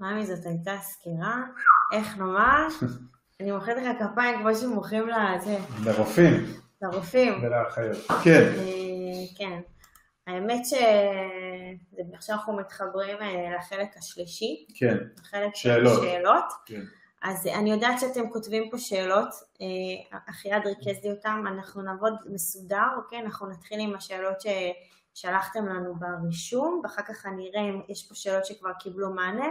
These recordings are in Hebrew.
מאמי, זאת הייתה סקירה, איך נאמר? אני מוחאת לך כפיים כמו שמוחאים לזה, לרופאים לרופאים. ולאחיות. כן. אה, כן. האמת שעכשיו אנחנו מתחברים אה, לחלק השלישי, כן. לחלק של שאלות. שאלות. כן. אז אני יודעת שאתם כותבים פה שאלות, אה, אחיעד ריכז לי אותם, אנחנו נעבוד מסודר, אוקיי? אנחנו נתחיל עם השאלות ששלחתם לנו ברישום, ואחר כך אני אראה אם יש פה שאלות שכבר קיבלו מענה,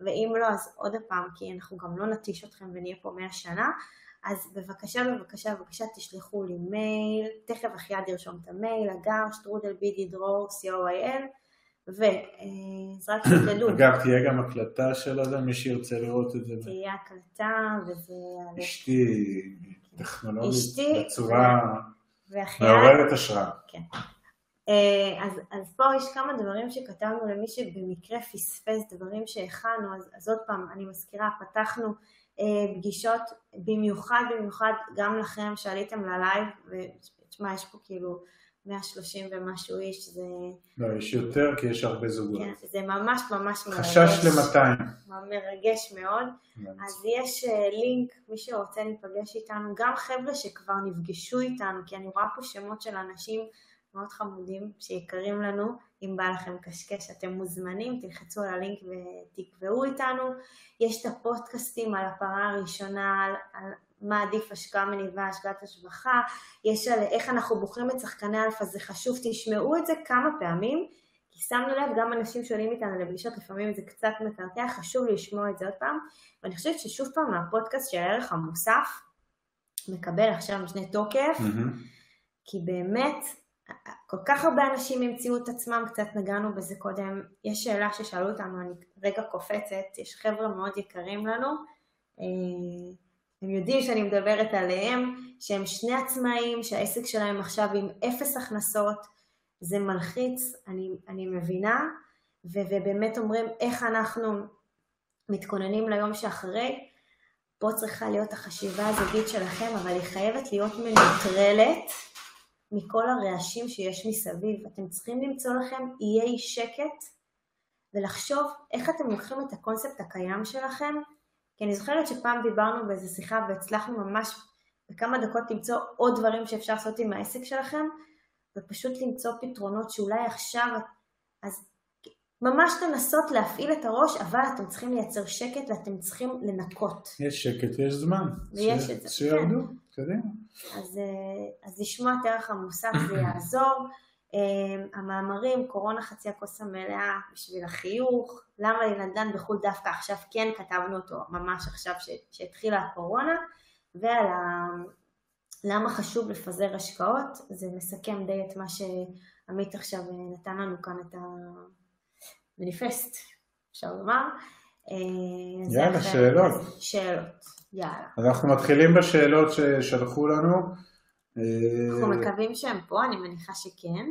ואם לא, אז עוד פעם, כי אנחנו גם לא נטיש אתכם ונהיה פה 100 שנה, אז בבקשה, בבקשה, בבקשה תשלחו לי מייל, תכף אחיעד ירשום את המייל, אגר, שטרודל בידי דרור, co.il, ואז רק שתדעו, אגב, תהיה גם הקלטה של זה, מי שירצה לראות את זה. תהיה הקלטה, וזה... אשתי טכנולוגית אשתי- בצורה מעוררת השראה. אה, אז, אז פה יש כמה דברים שכתבנו למי שבמקרה פספס דברים שהכנו, אז, אז עוד פעם, אני מזכירה, פתחנו אה, פגישות במיוחד במיוחד גם לכם שעליתם ללייב, ותשמע, יש פה כאילו 130 ומשהו איש, זה, לא, יש יותר כי יש הרבה זוגות. כן, זה ממש ממש מרגש. חשש ל-200. מרגש מאוד. אז יש אה, לינק, מי שרוצה להיפגש איתנו, גם חבר'ה שכבר נפגשו איתנו, כי אני רואה פה שמות של אנשים מאוד חמודים שיקרים לנו, אם בא לכם קשקש אתם מוזמנים, תלחצו על הלינק ותקבעו איתנו. יש את הפודקאסטים על הפרה הראשונה, על, על מה עדיף השקעה מניבה, השקעת השבחה, יש על איך אנחנו בוחרים את שחקני אלפא, זה חשוב, תשמעו את זה כמה פעמים, כי שמנו לב, גם אנשים שעולים איתנו לפגישות, לפעמים זה קצת מקרטע, חשוב לשמוע את זה עוד פעם, ואני חושבת ששוב פעם הפודקאסט של הערך המוסף מקבל עכשיו משנה תוקף, מהמם. כי באמת כל כך הרבה אנשים המציאו את עצמם, קצת נגענו בזה קודם, יש שאלה ששאלו אותנו, אני רגע קופצת, יש חבר'ה מאוד יקרים לנו, אה, הם יודעים שאני מדברת עליהם, שהם שני עצמאים, שהעסק שלהם עכשיו עם אפס הכנסות, זה מלחיץ, אני, אני מבינה, ו, ובאמת אומרים איך אנחנו מתכוננים ליום שאחרי, פה צריכה להיות החשיבה הזוגית שלכם, אבל היא חייבת להיות מנוטרלת מכל הרעשים שיש מסביב. אתם צריכים למצוא לכם איי שקט ולחשוב איך אתם לוקחים את הקונספט הקיים שלכם, כי אני זוכרת שפעם דיברנו באיזו שיחה והצלחנו ממש בכמה דקות למצוא עוד דברים שאפשר לעשות עם העסק שלכם, ופשוט למצוא פתרונות שאולי עכשיו, אז ממש לנסות להפעיל את הראש, אבל אתם צריכים לייצר שקט ואתם צריכים לנקות. יש שקט, יש זמן. ויש ש- את זה, שירדו, קדימה. אז, אה, אז לשמוע את ערך המוסף זה יעזור. אה, המאמרים, קורונה חצי הכוס המלאה בשביל החיוך, למה לנדל"ן בחו"ל דווקא עכשיו כן כתבנו אותו ממש עכשיו שהתחילה הקורונה, ועל ה... למה חשוב לפזר השקעות, זה מסכם די את מה שעמית עכשיו אה, נתן לנו כאן את המניפסט, אפשר לומר. יאללה, שאלות. שאלות, יאללה. אנחנו מתחילים בשאלות ששלחו לנו. אנחנו מקווים שהם פה, אני מניחה שכן.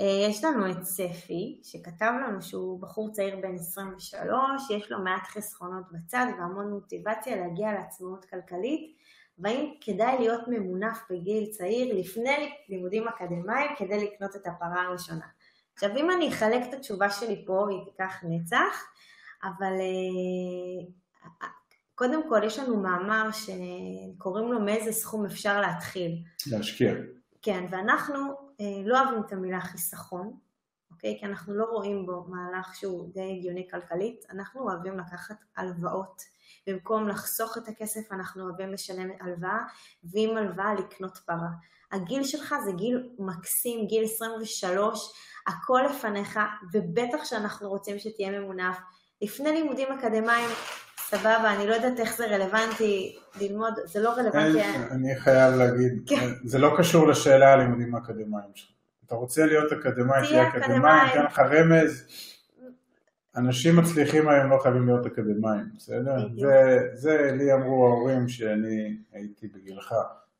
אה, יש לנו את ספי, שכתב לנו שהוא בחור צעיר בן 23, יש לו מעט חסכונות בצד והמון מוטיבציה להגיע לעצמאות כלכלית, והאם כדאי להיות ממונף בגיל צעיר לפני לימודים אקדמיים כדי לקנות את הפרה הראשונה. עכשיו אם אני אחלק את התשובה שלי פה, היא תיקח נצח, אבל אה, קודם כל יש לנו מאמר שקוראים לו מאיזה סכום אפשר להתחיל. להשקיע. כן, ואנחנו אה, לא אוהבים את המילה חיסכון, אוקיי? כי אנחנו לא רואים בו מהלך שהוא די הגיוני כלכלית, אנחנו אוהבים לקחת הלוואות. במקום לחסוך את הכסף אנחנו אוהבים לשלם הלוואה, ועם הלוואה לקנות פרה. הגיל שלך זה גיל מקסים, גיל 23, הכל לפניך, ובטח שאנחנו רוצים שתהיה ממונף. לפני לימודים אקדמיים, סבבה, אני לא יודעת איך זה רלוונטי ללמוד, זה לא רלוונטי. אני חייב להגיד, כן. זה לא קשור לשאלה על לימודים האקדמיים שלך. אתה רוצה להיות אקדמאי, תהיה אקדמאי. אתן לך רמז. אנשים מצליחים היום לא חייבים להיות אקדמאים, בסדר? זה, זה לי אמרו ההורים שאני הייתי בגילך,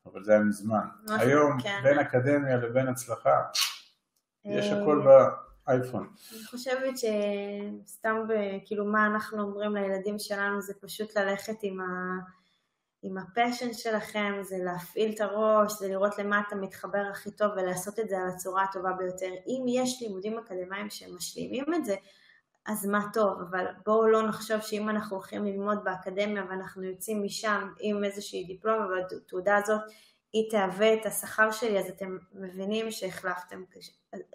אבל זה היה מזמן. משהו, היום כן. בין אקדמיה לבין הצלחה, יש אה, הכל באייפון. אני חושבת שסתם, כאילו, מה אנחנו אומרים לילדים שלנו זה פשוט ללכת עם, ה... עם הפשן שלכם, זה להפעיל את הראש, זה לראות למה אתה מתחבר הכי טוב ולעשות את זה על הצורה הטובה ביותר. אם יש לימודים אקדמיים שמשלימים את זה, אז מה טוב, אבל בואו לא נחשוב שאם אנחנו הולכים ללמוד באקדמיה ואנחנו יוצאים משם עם איזושהי דיפלומה והתעודה הזאת היא תהווה את השכר שלי, אז אתם מבינים שהחלפתם,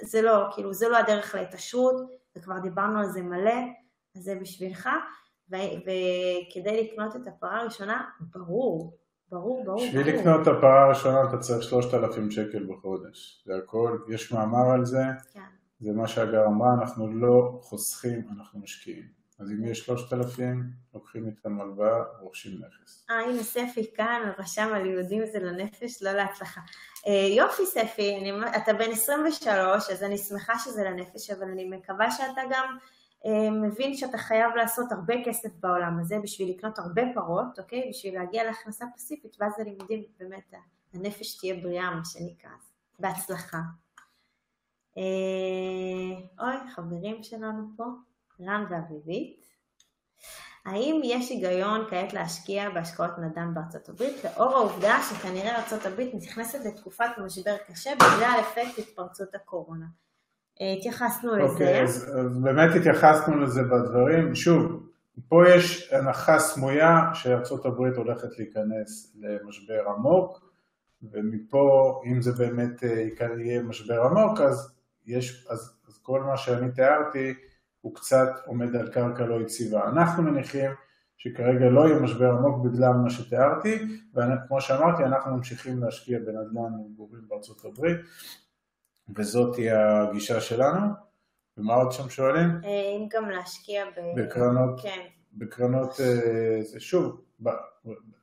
זה לא, כאילו, זה לא הדרך להתעשרות, וכבר דיברנו על זה מלא, אז זה בשבילך, וכדי לקנות את הפרה הראשונה, ברור, ברור, ברור. בשביל לקנות את הפרה הראשונה אתה צריך 3,000 שקל בחודש, זה הכל, יש מאמר על זה, כן. זה מה שהגר אמרה, אנחנו לא חוסכים, אנחנו משקיעים. אז אם יש 3,000, לוקחים איתם הלוואה, רוכשים נכס. אה, הנה ספי כאן, רשם על יהודים זה לנפש, לא להצלחה. אה, יופי ספי, אני, אתה בן 23, אז אני שמחה שזה לנפש, אבל אני מקווה שאתה גם אה, מבין שאתה חייב לעשות הרבה כסף בעולם הזה בשביל לקנות הרבה פרות, אוקיי? בשביל להגיע להכנסה פסיפית, ואז הלימודים, באמת, הנפש תהיה בריאה, מה שנקרא. בהצלחה. אה, אוי, חברים שלנו פה. רן ואביבית. האם יש היגיון כעת להשקיע בהשקעות נדל"ן בארצות הברית לאור העובדה שכנראה ארצות הברית נכנסת לתקופת משבר קשה בגלל אפקט התפרצות הקורונה? אה, התייחסנו okay, לזה. אוקיי, אז, אז באמת התייחסנו לזה בדברים. שוב, פה יש הנחה סמויה שארצות הברית הולכת להיכנס למשבר עמוק, ומפה, אם זה באמת אה, יהיה משבר עמוק, אז, יש, אז, אז כל מה שאני תיארתי הוא קצת עומד על קרקע לא יציבה. אנחנו מניחים שכרגע לא יהיה משבר עמוק בגלל מה שתיארתי, וכמו שאמרתי, אנחנו ממשיכים להשקיע בנדל"ן ומגורים בארצות הברית, וזאת תהיה הגישה שלנו. ומה עוד שם שואלים? אה, אם גם להשקיע ב... בקרנות, כן. בקרנות, אה, שוב,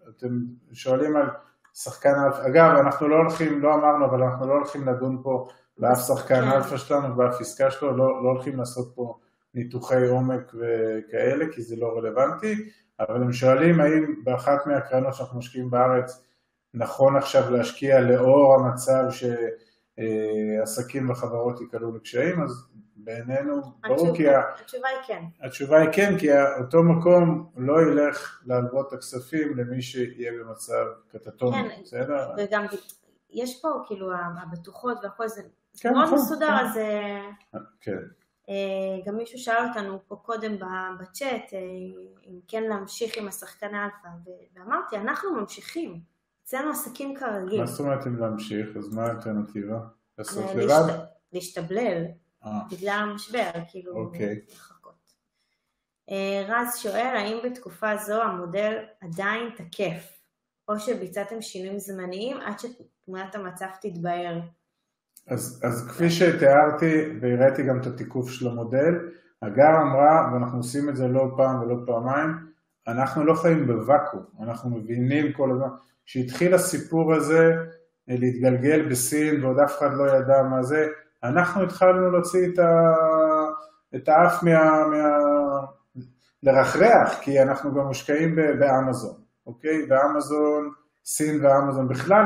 אתם שואלים על שחקן אלפא, אגב, אנחנו לא הולכים, לא אמרנו, אבל אנחנו לא הולכים לדון פה באף שחקן כן. אלפא שלנו, באף עסקה שלו, לא, לא הולכים לעשות פה ניתוחי עומק וכאלה, כי זה לא רלוונטי, אבל הם שואלים האם באחת מהקרנות שאנחנו משקיעים בארץ נכון עכשיו להשקיע לאור המצב שעסקים וחברות ייקלעו לקשיים, אז בעינינו ברור כי... התשובה היא כן. התשובה היא כן, כי אותו מקום לא ילך להלוות את הכספים למי שיהיה במצב קטטוני, כן, בסדר? וגם יש פה כאילו הבטוחות והכל זה כן, מאוד נכון, מסודר, כן. אז... כן. אה, גם מישהו שאל אותנו פה קודם בצ'אט, אה, אם כן להמשיך עם השחקן האלפא, ואמרתי, אנחנו ממשיכים, אצלנו עסקים כרגיל. מה זאת אומרת אם להמשיך? אז מה האלטרנטיבה? לעשות אה, לבד? להשתבלל, בגלל המשבר, כאילו, אוקיי. לחכות. רז שואל, האם בתקופה זו המודל עדיין תקף, או שביצעתם שינויים זמניים עד שתמונת המצב תתבהר? אז, אז כפי שתיארתי והראיתי גם את התיקוף של המודל, הגר אמרה, ואנחנו עושים את זה לא פעם ולא פעמיים, אנחנו לא חיים בוואקום, אנחנו מבינים כל הזמן, כשהתחיל הסיפור הזה אה, להתגלגל בסין ועוד אף אחד לא ידע מה זה, אנחנו התחלנו להוציא את, ה, את האף מה, מה... לרחרח, כי אנחנו גם מושקעים באמזון, אוקיי? באמזון סין ואמזון. בכלל,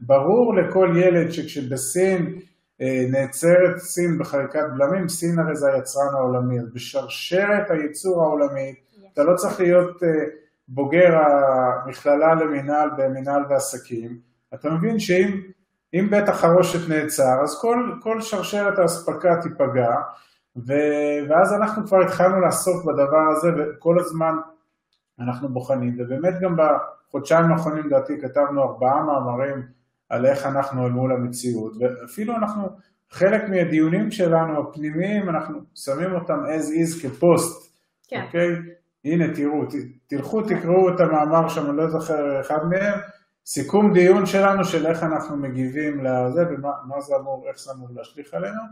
ברור לכל ילד שכשבסין אה, נעצרת סין בחריקת בלמים, סין הרי זה היצרן העולמי. אז בשרשרת הייצור העולמית, yes. אתה לא צריך להיות אה, בוגר המכללה למינהל במינהל ועסקים, אתה מבין שאם בית החרושת נעצר, אז כל, כל שרשרת האספקה תיפגע, ו, ואז אנחנו כבר התחלנו לעסוק בדבר הזה, וכל הזמן אנחנו בוחנים, ובאמת גם בחודשיים האחרונים לדעתי כתבנו ארבעה מאמרים על איך אנחנו אל מול המציאות, ואפילו אנחנו, חלק מהדיונים שלנו הפנימיים, אנחנו שמים אותם as is כפוסט, כן. אוקיי? הנה תראו, תלכו תקראו את המאמר שם, אני לא זוכר אחד מהם, סיכום דיון שלנו של איך אנחנו מגיבים לזה ומה זה אמור, איך זה אמור להשליך עלינו,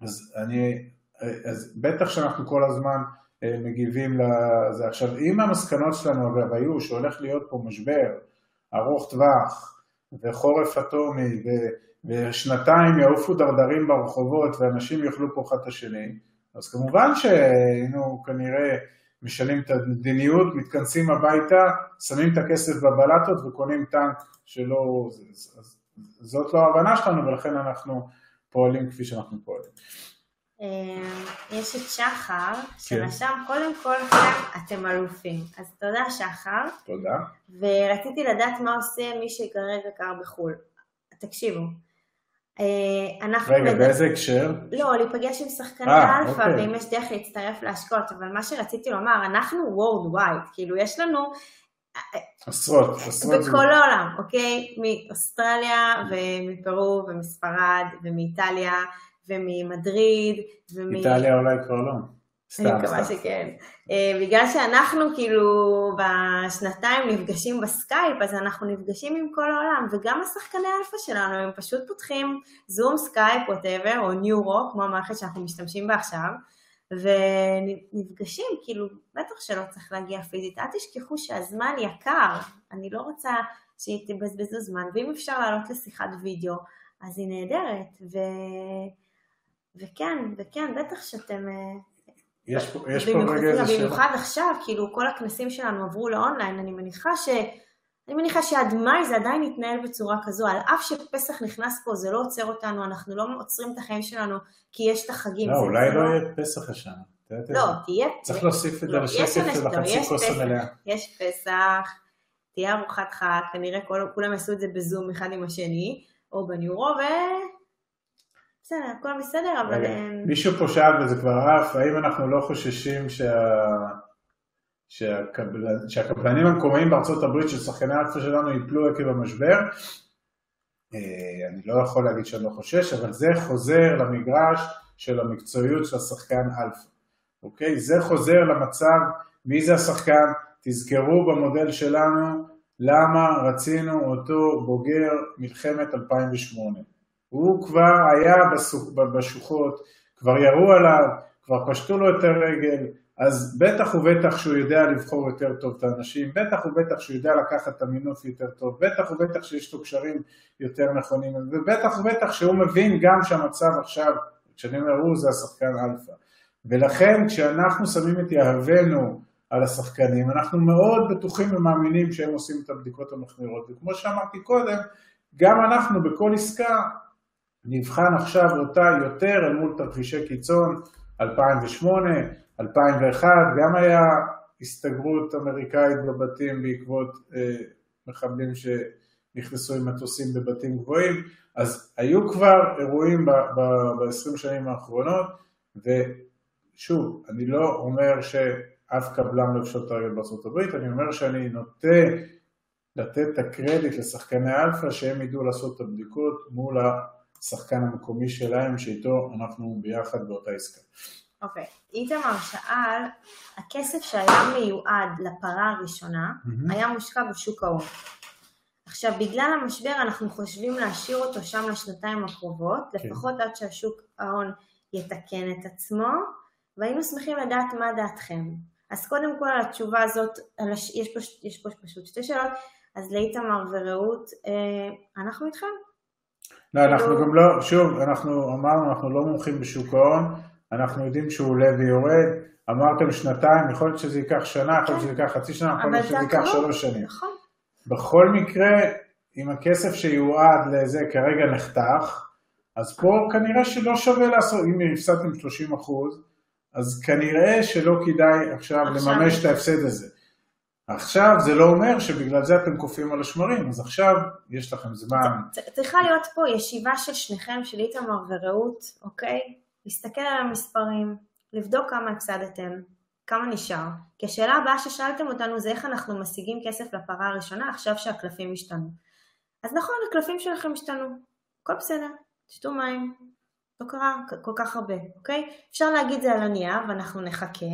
אז אני, אז בטח שאנחנו כל הזמן מגיבים לזה. עכשיו, אם המסקנות שלנו אגב היו שהולך להיות פה משבר ארוך טווח וחורף אטומי. ושנתיים יעופו דרדרים ברחובות ואנשים יאכלו פה אחד את השני, אז כמובן שהיינו כנראה משנים את המדיניות, מתכנסים הביתה, שמים את הכסף בבלטות וקונים טנק שלא... זאת לא ההבנה שלנו ולכן אנחנו פועלים כפי שאנחנו פועלים. אה, יש את שחר, כן. שרשם קודם כל לכם, אתם אלופים. אז תודה שחר. תודה. ורציתי לדעת מה עושה מי שכרגע גר בחו"ל. תקשיבו, אה, אנחנו... רגע, באיזה הקשר? לא, להיפגש עם שחקני אה, אלפא, אוקיי. ואם יש דרך להצטרף להשקעות, אבל מה שרציתי לומר, אנחנו worldwide, כאילו יש לנו עשרות, עשרות. בכל העולם, אוקיי? מאוסטרליה ומפרו ומספרד ומאיטליה וממדריד ומ... איטליה אולי כבר לא. סתם, אני מקווה. שכן. אה, בגלל שאנחנו כאילו בשנתיים נפגשים בסקייפ, אז אנחנו נפגשים עם כל העולם, וגם השחקני אלפא שלנו, הם פשוט פותחים זום, סקייפ, whatever, או newrow, כמו המערכת שאנחנו משתמשים בה עכשיו, ונפגשים, כאילו, בטח שלא צריך להגיע פיזית. אל תשכחו שהזמן יקר, אני לא רוצה שתבזבזו זמן, ואם אפשר לעלות לשיחת וידאו, אז היא נהדרת, ו... וכן, וכן, בטח שאתם... אה, יש פה, יש פה רגע איזה שאלה. במיוחד עכשיו, כאילו כל הכנסים שלנו עברו לאונליין, אני מניחה ש... אני מניחה שעד מאי זה עדיין יתנהל בצורה כזו, על אף שפסח נכנס פה, זה לא עוצר אותנו, אנחנו לא עוצרים את החיים שלנו כי יש את החגים. לא, זה אולי זה לא יהיה פסח השנה. לא, תהיה... צריך להוסיף את זה לא, יש לשקף של לא, החצי כוס המלאה. יש פסח, תהיה ארוחת חג, כנראה כולם יעשו את זה בזום אחד עם השני, או ב newrow, ו... בסדר, הכל בסדר, אבל... אה, מישהו פה שאל וזה כבר עף, האם אנחנו לא חוששים שה... שהקבל... שהקבלנים המקומיים בארצות הברית של שחקני אלפא שלנו ייפלו עקב המשבר? אה, אני לא יכול להגיד שאני לא חושש, אבל זה חוזר למגרש של המקצועיות של השחקן אלפא, אוקיי? זה חוזר למצב, מי זה השחקן? תזכרו במודל שלנו למה רצינו אותו בוגר מלחמת 2008. הוא כבר היה בסו- בשוחות, כבר ירו עליו, כבר פשטו לו את הרגל, אז בטח ובטח שהוא יודע לבחור יותר טוב את האנשים, בטח ובטח שהוא יודע לקחת את המינוף יותר טוב, בטח ובטח שיש לו קשרים יותר נכונים, ובטח ובטח שהוא מבין גם שהמצב עכשיו, כשאני אומר הוא זה השחקן אלפא. ולכן כשאנחנו שמים את יהבנו על השחקנים, אנחנו מאוד בטוחים ומאמינים שהם עושים את הבדיקות המחמירות, וכמו שאמרתי קודם, גם אנחנו בכל עסקה נבחן עכשיו אותה יותר אל מול תרחישי קיצון 2008, 2001, גם היה הסתגרות אמריקאית בבתים בעקבות אה, מחבלים שנכנסו עם מטוסים בבתים גבוהים, אז היו כבר אירועים ב-20 שנים האחרונות, ושוב, אני לא אומר שאף קבלן לא יפשוט את הרגל הברית, אני אומר שאני נוטה לתת את הקרדיט לשחקני אלפא שהם ידעו לעשות את הבדיקות מול השחקן המקומי שלהם, שאיתו אנחנו ביחד באותה עסקה. אוקיי, איתמר שאל, הכסף שהיה מיועד לפרה הראשונה מהמם. היה מושקע בשוק ההון. עכשיו, בגלל המשבר אנחנו חושבים להשאיר אותו שם לשנתיים הקרובות, כן. לפחות עד שהשוק ההון יתקן את עצמו, והיינו שמחים לדעת מה דעתכם. אז קודם כל על התשובה הזאת, על הש... יש, פה, יש פה פשוט שתי שאלות, אז לאיתמר ורעות, אה, אנחנו איתכם. לא, אנחנו גם לא, שוב, אנחנו אמרנו, אנחנו לא מומחים בשוק ההון, אנחנו יודעים שהוא עולה ויורד, אמרתם שנתיים, יכול להיות שזה ייקח שנה, יכול להיות שזה ייקח חצי שנה, יכול להיות שזה זה ייקח. שלוש שנים. נכון. בכל מקרה, אם הכסף שיועד לזה כרגע נחתך, אז פה כנראה שלא שווה לעשות, אם הפסדתם 30 אחוז, אז כנראה שלא כדאי עכשיו עכשיו. לממש את ההפסד הזה. עכשיו זה לא אומר שבגלל זה אתם קופאים על השמרים, אז עכשיו יש לכם זמן. צריכה להיות פה ישיבה של שניכם, של איתמר ורעות, אוקיי? להסתכל על המספרים, לבדוק כמה הפסדתם, כמה נשאר. כי השאלה הבאה ששאלתם אותנו זה איך אנחנו משיגים כסף לפרה הראשונה עכשיו שהקלפים השתנו. אז נכון, הקלפים שלכם השתנו, הכל בסדר, תשתו מים, לא קרה כל כך הרבה, אוקיי? אפשר להגיד זה על הנייר ואנחנו נחכה,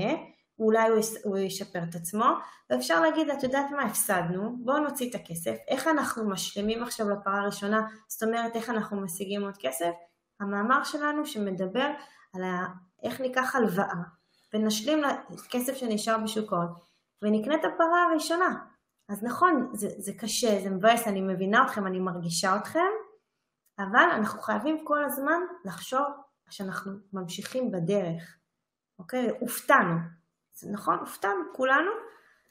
אולי הוא, יס- הוא ישפר את עצמו, ואפשר להגיד, את יודעת מה, הפסדנו, בואו נוציא את הכסף, איך אנחנו משלימים עכשיו לפרה הראשונה, זאת אומרת, איך אנחנו משיגים עוד כסף? המאמר שלנו שמדבר על ה... איך ניקח הלוואה, ונשלים לכסף שנשאר בשוק ההון, ונקנה את הפרה הראשונה. אז נכון, זה, זה קשה, זה מבאס, אני מבינה אתכם, אני מרגישה אתכם, אבל אנחנו חייבים כל הזמן לחשוב שאנחנו ממשיכים בדרך, אוקיי? הופתענו. זה נכון, הופתענו כולנו,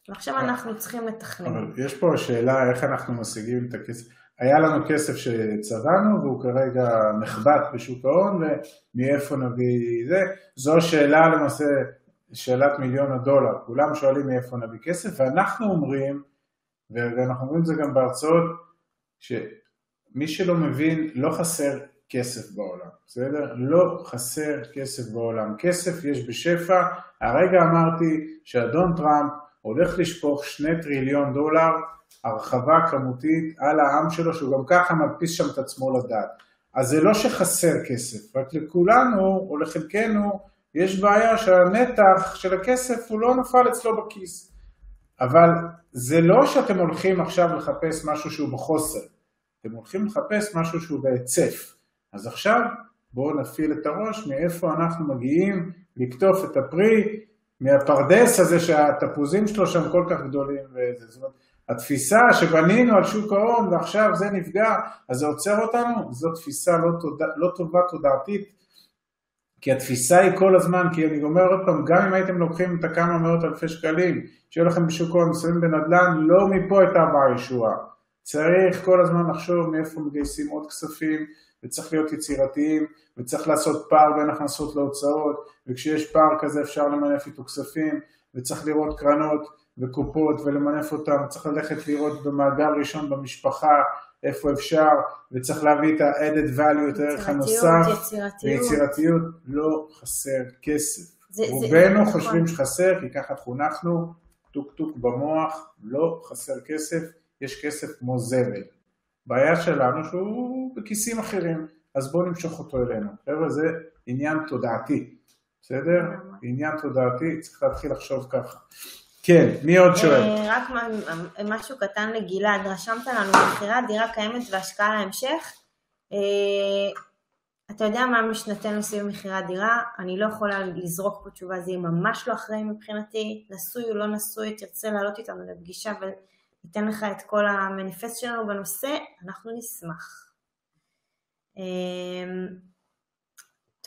ועכשיו אנחנו צריכים לתכנן. אבל יש פה שאלה איך אנחנו משיגים את הכסף. היה לנו כסף שצבענו והוא כרגע נחבט בשוק ההון ומאיפה נביא זה. זו שאלה למעשה, שאלת מיליון הדולר. כולם שואלים מאיפה נביא כסף ואנחנו אומרים, ואנחנו אומרים את זה גם בהרצאות, שמי שלא מבין, לא חסר כסף בעולם, בסדר? לא חסר כסף בעולם. כסף יש בשפע. הרגע אמרתי שאדון טראמפ הולך לשפוך שני טריליון דולר הרחבה כמותית על העם שלו, שהוא גם ככה מדפיס שם את עצמו לדעת. אז זה לא שחסר כסף, רק לכולנו או לחלקנו יש בעיה שהנתח של הכסף הוא לא נפל אצלו בכיס. אבל זה לא שאתם הולכים עכשיו לחפש משהו שהוא בחוסר, אתם הולכים לחפש משהו שהוא בהיצף. אז עכשיו בואו נפעיל את הראש מאיפה אנחנו מגיעים לקטוף את הפרי מהפרדס הזה שהתפוזים שלו שם כל כך גדולים. וזה. זאת אומרת, התפיסה שבנינו על שוק ההון ועכשיו זה נפגע, אז זה עוצר אותנו, זו תפיסה לא, תודה, לא טובה תודעתית, כי התפיסה היא כל הזמן, כי אני אומר עוד פעם, גם אם הייתם לוקחים את הכמה מאות אלפי שקלים שיהיו לכם בשוק ההון, מסוימים בנדל"ן, לא מפה הייתה באה ישועה. צריך כל הזמן לחשוב מאיפה מגייסים עוד כספים, וצריך להיות יצירתיים, וצריך לעשות פער בין הכנסות להוצאות, וכשיש פער כזה אפשר למנף איתו כספים, וצריך לראות קרנות וקופות ולמנף אותם, צריך ללכת לראות במעגל ראשון במשפחה איפה אפשר, וצריך להביא את ה-added value, את הערך הנוסף, יצירתיות, ויצירתיות לא חסר כסף. רובנו נכון. חושבים שחסר, כי ככה חונכנו, טוק טוק במוח, לא חסר כסף, יש כסף כמו זבל. בעיה שלנו שהוא בכיסים אחרים, אז בואו נמשוך אותו אלינו. חבר'ה, זה עניין תודעתי, בסדר? עניין תודעתי, צריך להתחיל לחשוב ככה. כן, מי עוד שואל? אה, רק מה- משהו קטן לגלעד, רשמת לנו מכירת דירה קיימת והשקעה להמשך. אה, אתה יודע מה משנתנו סביב מכירת דירה, אני לא יכולה לזרוק פה תשובה, זה יהיה ממש לא אחראי מבחינתי, נשוי או לא נשוי, תרצה לעלות איתנו לפגישה וניתן לך את כל המניפסט שלנו בנושא, אנחנו נשמח. אה,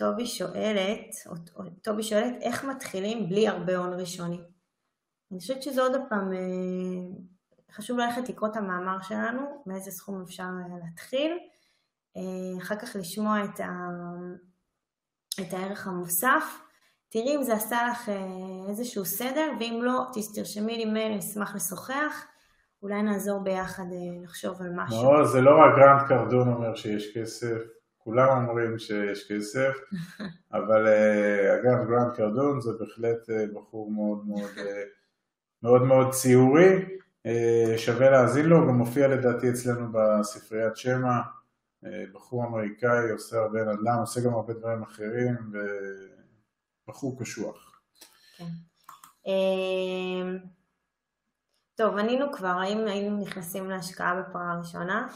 טובי שואלת, טובי שואלת, איך מתחילים בלי הרבה הון ראשוני? אני חושבת שזה עוד פעם, אה, חשוב ללכת לקרוא את המאמר שלנו, מאיזה סכום אפשר אה, להתחיל, אה, אחר כך לשמוע את, ה, את הערך המוסף, תראי אם זה עשה לך איזשהו סדר, ואם לא, תרשמי לי מייל, נשמח לשוחח, אולי נעזור ביחד אה, לחשוב על משהו. לא, זה לא רק גרנט קרדון אומר שיש כסף, כולם אומרים שיש כסף, אבל אה, אגב גרנט קרדון זה בהחלט אה, בחור מאוד מאוד מאוד מאוד ציורי, שווה להאזין לו, הוא גם מופיע לדעתי אצלנו בספריית שמע, בחור אמריקאי, עושה הרבה נדל"ן, עושה גם הרבה דברים אחרים, ובחור קשוח. כן. טוב, ענינו כבר, האם היינו נכנסים להשקעה בפרה ראשונה?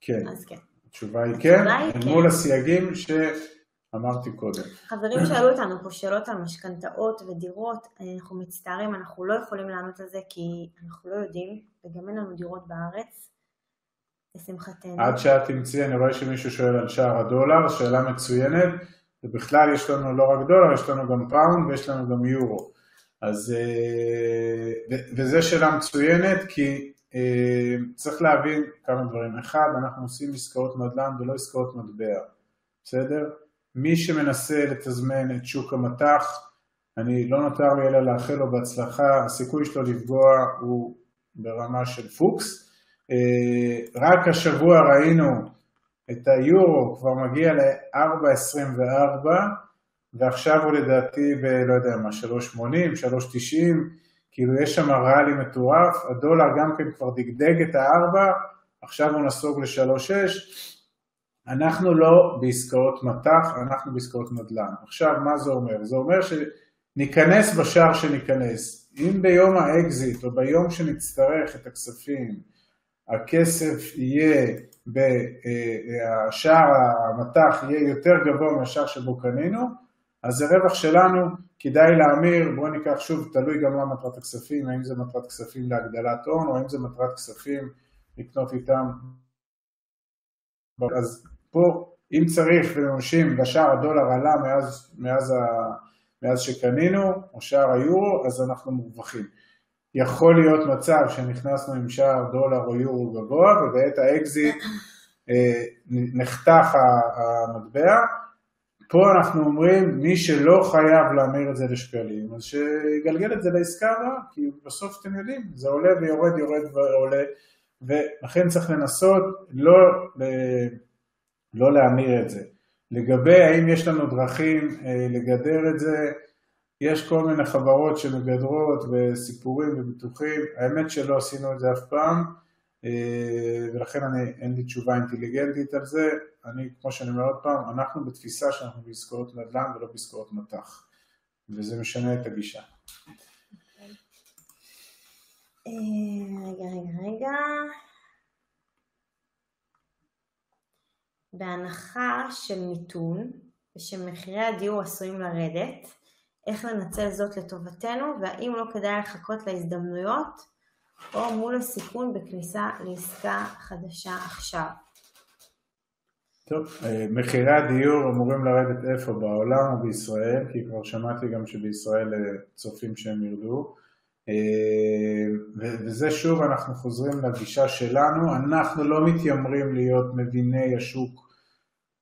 כן, אז כן. התשובה היא כן, אל כן. מול הסייגים שאמרתי קודם. חברים שאלו אותנו פה שאלות על משכנתאות ודירות, אנחנו מצטערים, אנחנו לא יכולים לענות על זה כי אנחנו לא יודעים, וגם אין לנו דירות בארץ, לשמחתנו. עד שאת תמצאי, אני רואה שמישהו שואל על שער הדולר, שאלה מצוינת, ובכלל יש לנו לא רק דולר, יש לנו גם פאונד ויש לנו גם יורו. אז, אה, וזו שאלה מצוינת, כי אה, צריך להבין כמה דברים. אחד, אנחנו עושים עסקאות נדל"ן ולא עסקאות מטבע, בסדר? מי שמנסה לתזמן את שוק המטח, אני לא נותר לי אלא לאחל לו בהצלחה, הסיכוי שלו לפגוע הוא ברמה של פוקס. אה, רק השבוע ראינו את היורו כבר מגיע ל-4.24 ועכשיו הוא לדעתי ב... לא יודע מה, 3.80, 3.90, כאילו יש שם ראלי מטורף, הדולר גם כן כבר דגדג את הארבע, עכשיו הוא נסוג ל-3.6, אנחנו לא בעסקאות מט"ח, אנחנו בעסקאות נדל"ן. עכשיו, מה זה אומר? זה אומר שניכנס בשער שניכנס. אם ביום האקזיט או ביום שנצטרך את הכספים, הכסף יהיה, השער המטח יהיה יותר גבוה מהשער שבו קנינו, אז זה רווח שלנו, כדאי להמיר, בואו ניקח שוב, תלוי גם מה מטרת הכספים, האם זה מטרת כספים להגדלת הון, או האם זה מטרת כספים לקנות איתם. אז פה, אם צריך וממשים בשער הדולר עלה מאז, מאז, ה, מאז שקנינו, או שער היורו, אז אנחנו מורווחים. יכול להיות מצב שנכנסנו עם שער דולר או יורו גבוה, ובעת האקזיט אה, נחתך המטבע, פה אנחנו אומרים, מי שלא חייב להמיר את זה לשקלים, אז שיגלגל את זה לעסקה הבאה, כי בסוף אתם יודעים, זה עולה ויורד, יורד ועולה, ולכן צריך לנסות לא, לא להמיר את זה. לגבי האם יש לנו דרכים לגדר את זה, יש כל מיני חברות שמגדרות וסיפורים וביטוחים, האמת שלא עשינו את זה אף פעם, ולכן אני, אין לי תשובה אינטליגנטית על זה, אני, כמו שאני אומר עוד פעם, אנחנו בתפיסה שאנחנו בעסקאות נדל"ן ולא בעסקאות מט"ח, וזה משנה את הגישה. אה, רגע, רגע, רגע. בהנחה של מיתון ושמחירי הדיור עשויים לרדת, איך לנצל זאת לטובתנו והאם לא כדאי לחכות להזדמנויות או מול הסיכון בכניסה לעסקה חדשה עכשיו. טוב, אה, מחירי הדיור אמורים לרדת איפה? בעולם או בישראל? כי כבר שמעתי גם שבישראל אה, צופים שהם ירדו. אה, וזה שוב אנחנו חוזרים לגישה שלנו, אנחנו לא מתיימרים להיות מביני השוק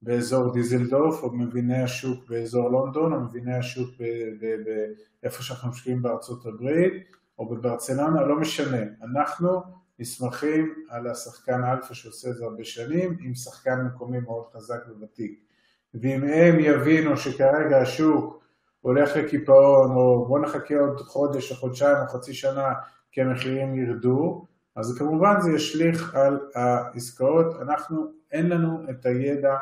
באזור דיסלדורף או מביני השוק באזור לונדון או מביני השוק באיפה שאנחנו משקיעים בארצות הברית או בברצלונה, לא משנה, אנחנו נסמכים על השחקן אלפא שעושה את זה הרבה שנים עם שחקן מקומי מאוד חזק וותיק. ואם הם יבינו שכרגע השוק הולך לקיפאון, או בוא נחכה עוד חודש או חודשיים או חצי שנה כי המחירים ירדו, אז כמובן זה ישליך על העסקאות, אנחנו, אין לנו את הידע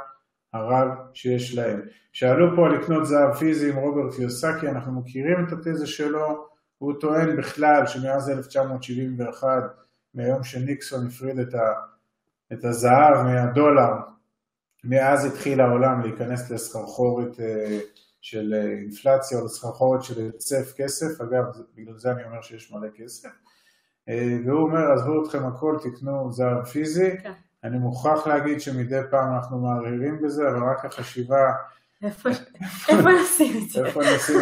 הרב שיש להם. שאלו פה לקנות זהב פיזי עם רוברט יוסקי, אנחנו מכירים את התזה שלו, הוא טוען בכלל שמאז 1971, מהיום שניקסון הפריד את, ה, את הזהב מהדולר, מאז התחיל העולם להיכנס לסחרחורת אה, של אה, אינפלציה או לסחרחורת של היצף כסף, אגב בגלל זה אני אומר שיש מלא כסף, אה, והוא אומר עזבו אתכם הכל תקנו זר פיזי, כן. אני מוכרח להגיד שמדי פעם אנחנו מערערים בזה, אבל רק החשיבה איפה נשים את זה? איפה נשים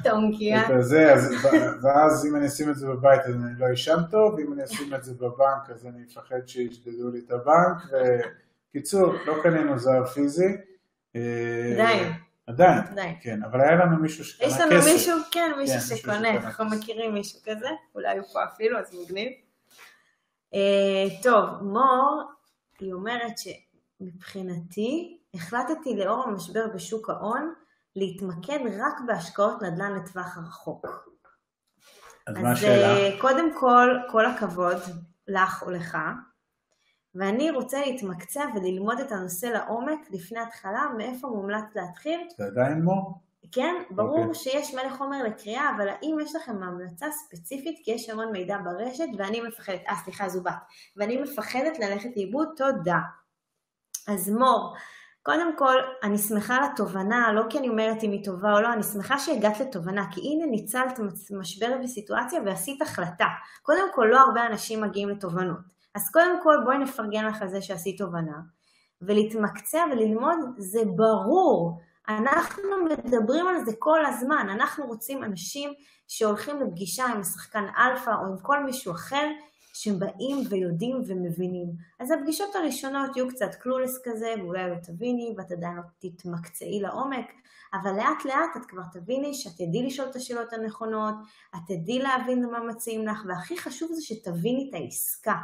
את העונקייה? ואז אם אני אשים את זה בבית אז אני לא אשן טוב, ואם אני אשים את זה בבנק אז אני אפחד שישדדו לי את הבנק, וקיצור, לא קנינו זר פיזי. אה, די. עדיין, עדיין, כן, אבל היה לנו מישהו שקנה כסף. יש לנו כסף. מישהו, כן, מישהו כן, שקונה, אנחנו מכירים מישהו כזה, אולי הוא פה אפילו, אז מגניב. Uh, טוב, מור, היא אומרת שמבחינתי, החלטתי לאור המשבר בשוק ההון, להתמקד רק בהשקעות נדל"ן לטווח הרחוק. אז, אז מה השאלה? Uh, קודם כל, כל הכבוד לך או לך. ואני רוצה להתמקצע וללמוד את הנושא לעומק לפני התחלה, מאיפה מומלץ להתחיל. זה עדיין מור? כן, ברור okay. אוקיי. שיש מלא חומר לקריאה, אבל האם יש לכם המלצה ספציפית? כי יש המון מידע ברשת ואני מפחדת, אה סליחה זו בת, ואני מפחדת ללכת לאיבוד, תודה. אז מור, קודם כל, אני שמחה על התובנה, לא כי אני אומרת אם היא טובה או לא, אני שמחה שהגעת לתובנה, כי הנה ניצלת משבר וסיטואציה ועשית החלטה. קודם כל, לא הרבה אנשים מגיעים לתובנות. אז קודם כל בואי נפרגן לך על זה שעשית תובנה, ולהתמקצע וללמוד זה ברור. אנחנו מדברים על זה כל הזמן, אנחנו רוצים אנשים שהולכים לפגישה עם השחקן אלפא או עם כל מישהו אחר, שבאים ויודעים ומבינים. אז הפגישות הראשונות יהיו קצת clueless כזה, ואולי לא תביני, ואת עדיין לא תתמקצעי לעומק, אבל לאט לאט את כבר תביני שאת תדעי לשאול את השאלות הנכונות, את תדעי להבין מה מציעים לך, והכי חשוב זה שתביני את העסקה.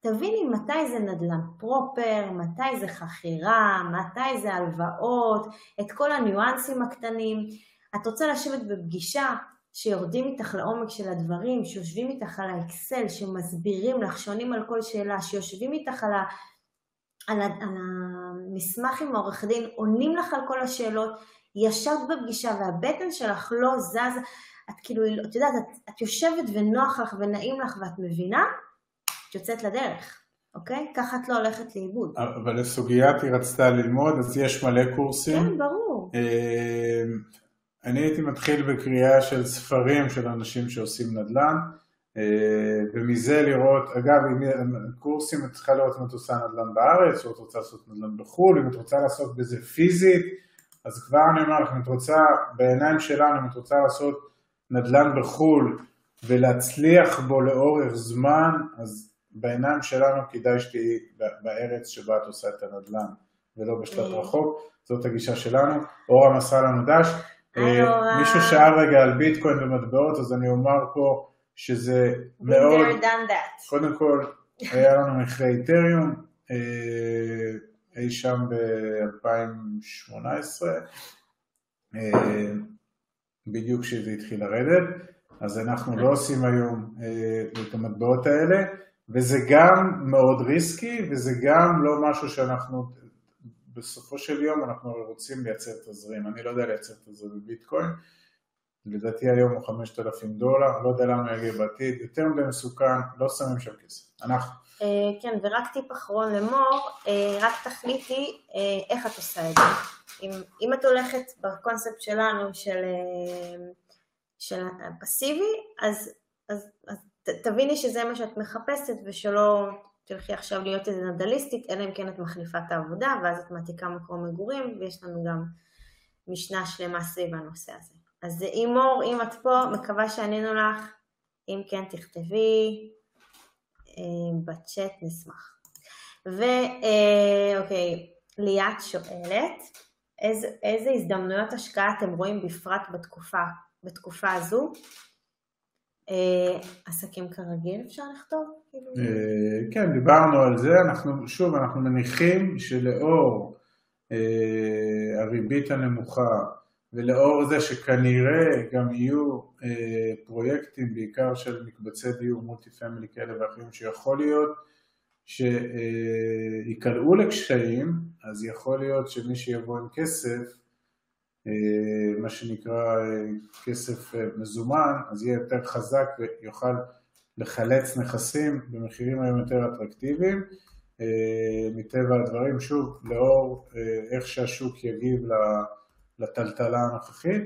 תביני מתי זה נדל"ן פרופר, מתי זה חכירה, מתי זה הלוואות, את כל הניואנסים הקטנים. את רוצה לשבת בפגישה שיורדים איתך לעומק של הדברים, שיושבים איתך על האקסל, שמסבירים לך, שעונים על כל שאלה, שיושבים איתך על, ה, על, ה, על המסמך עם העורך דין, עונים לך על כל השאלות, ישבת בפגישה והבטן שלך לא זז, את כאילו, את יודעת, את, את יושבת ונוח לך ונעים לך ואת מבינה, את יוצאת לדרך, אוקיי? ככה את לא הולכת לאיבוד. אבל לסוגיית היא רצתה ללמוד, אז יש מלא קורסים. כן, ברור. אה, אני הייתי מתחיל בקריאה של ספרים של אנשים שעושים נדל"ן, אה, ומזה לראות, אגב, קורסים את צריכה לראות אם את עושה נדל"ן בארץ, או את רוצה לעשות נדל"ן בחו"ל, אם את רוצה לעשות בזה פיזית, אז כבר אני אומר לך, אם את רוצה, בעיניים שלנו, אם את רוצה לעשות נדל"ן בחו"ל ולהצליח בו לאורך זמן, אז בעיניים שלנו כדאי שתהיי בארץ שבה את עושה את הנדל"ן ולא בשלט mm. רחוק, זאת הגישה שלנו. אורה מסרה לנו דש. אה, מישהו שאל רגע על ביטקוין ומטבעות, אז אני אומר פה שזה מאוד, קודם כל היה לנו מחירי איתריום, אה, אי שם ב-2018, בדיוק כשזה התחיל לרדת, אז אנחנו לא עושים היום את המטבעות האלה, וזה גם מאוד ריסקי, וזה גם לא משהו שאנחנו, בסופו של יום אנחנו רוצים לייצר תזרים, אני לא יודע לייצר תזרים בביטקוין, לדעתי היום הוא 5,000 דולר, לא יודע למה יגיע בעתיד, יותר מדי מסוכן, לא שמים שם כסף, אנחנו. אה, כן, ורק טיפ אחרון למור, אה, רק תחליטי אה, איך את עושה את זה. אם, אם את הולכת בקונספט שלנו של, של פסיבי, אז, אז, אז תביני שזה מה שאת מחפשת ושלא תלכי עכשיו להיות איזה נדליסטית, אלא אם כן את מחליפה את העבודה ואז את מעתיקה מקום מגורים ויש לנו גם משנה שלמה סביב הנושא הזה. אז אימור, אם את פה, מקווה שענינו לך, אם כן תכתבי אה, בצ'אט נשמח. ואוקיי, אה, ליאת שואלת, איזה, איזה הזדמנויות השקעה אתם רואים בפרט בתקופה, בתקופה הזו? אה, עסקים כרגיל אפשר לכתוב? כאילו? אה, כן, דיברנו על זה, אנחנו, שוב, אנחנו מניחים שלאור אה, הריבית הנמוכה ולאור זה שכנראה גם יהיו פרויקטים בעיקר של מקבצי דיור מולטי פמילי כאלה ואחרים שיכול להיות שייקלעו לקשיים, אז יכול להיות שמי שיבוא עם כסף מה שנקרא אה, כסף אה, מזומן, אז יהיה יותר חזק ויוכל לחלץ נכסים במחירים היום יותר אטרקטיביים. מטבע הדברים, שוב, לאור איך שהשוק יגיב לטלטלה הנוכחית.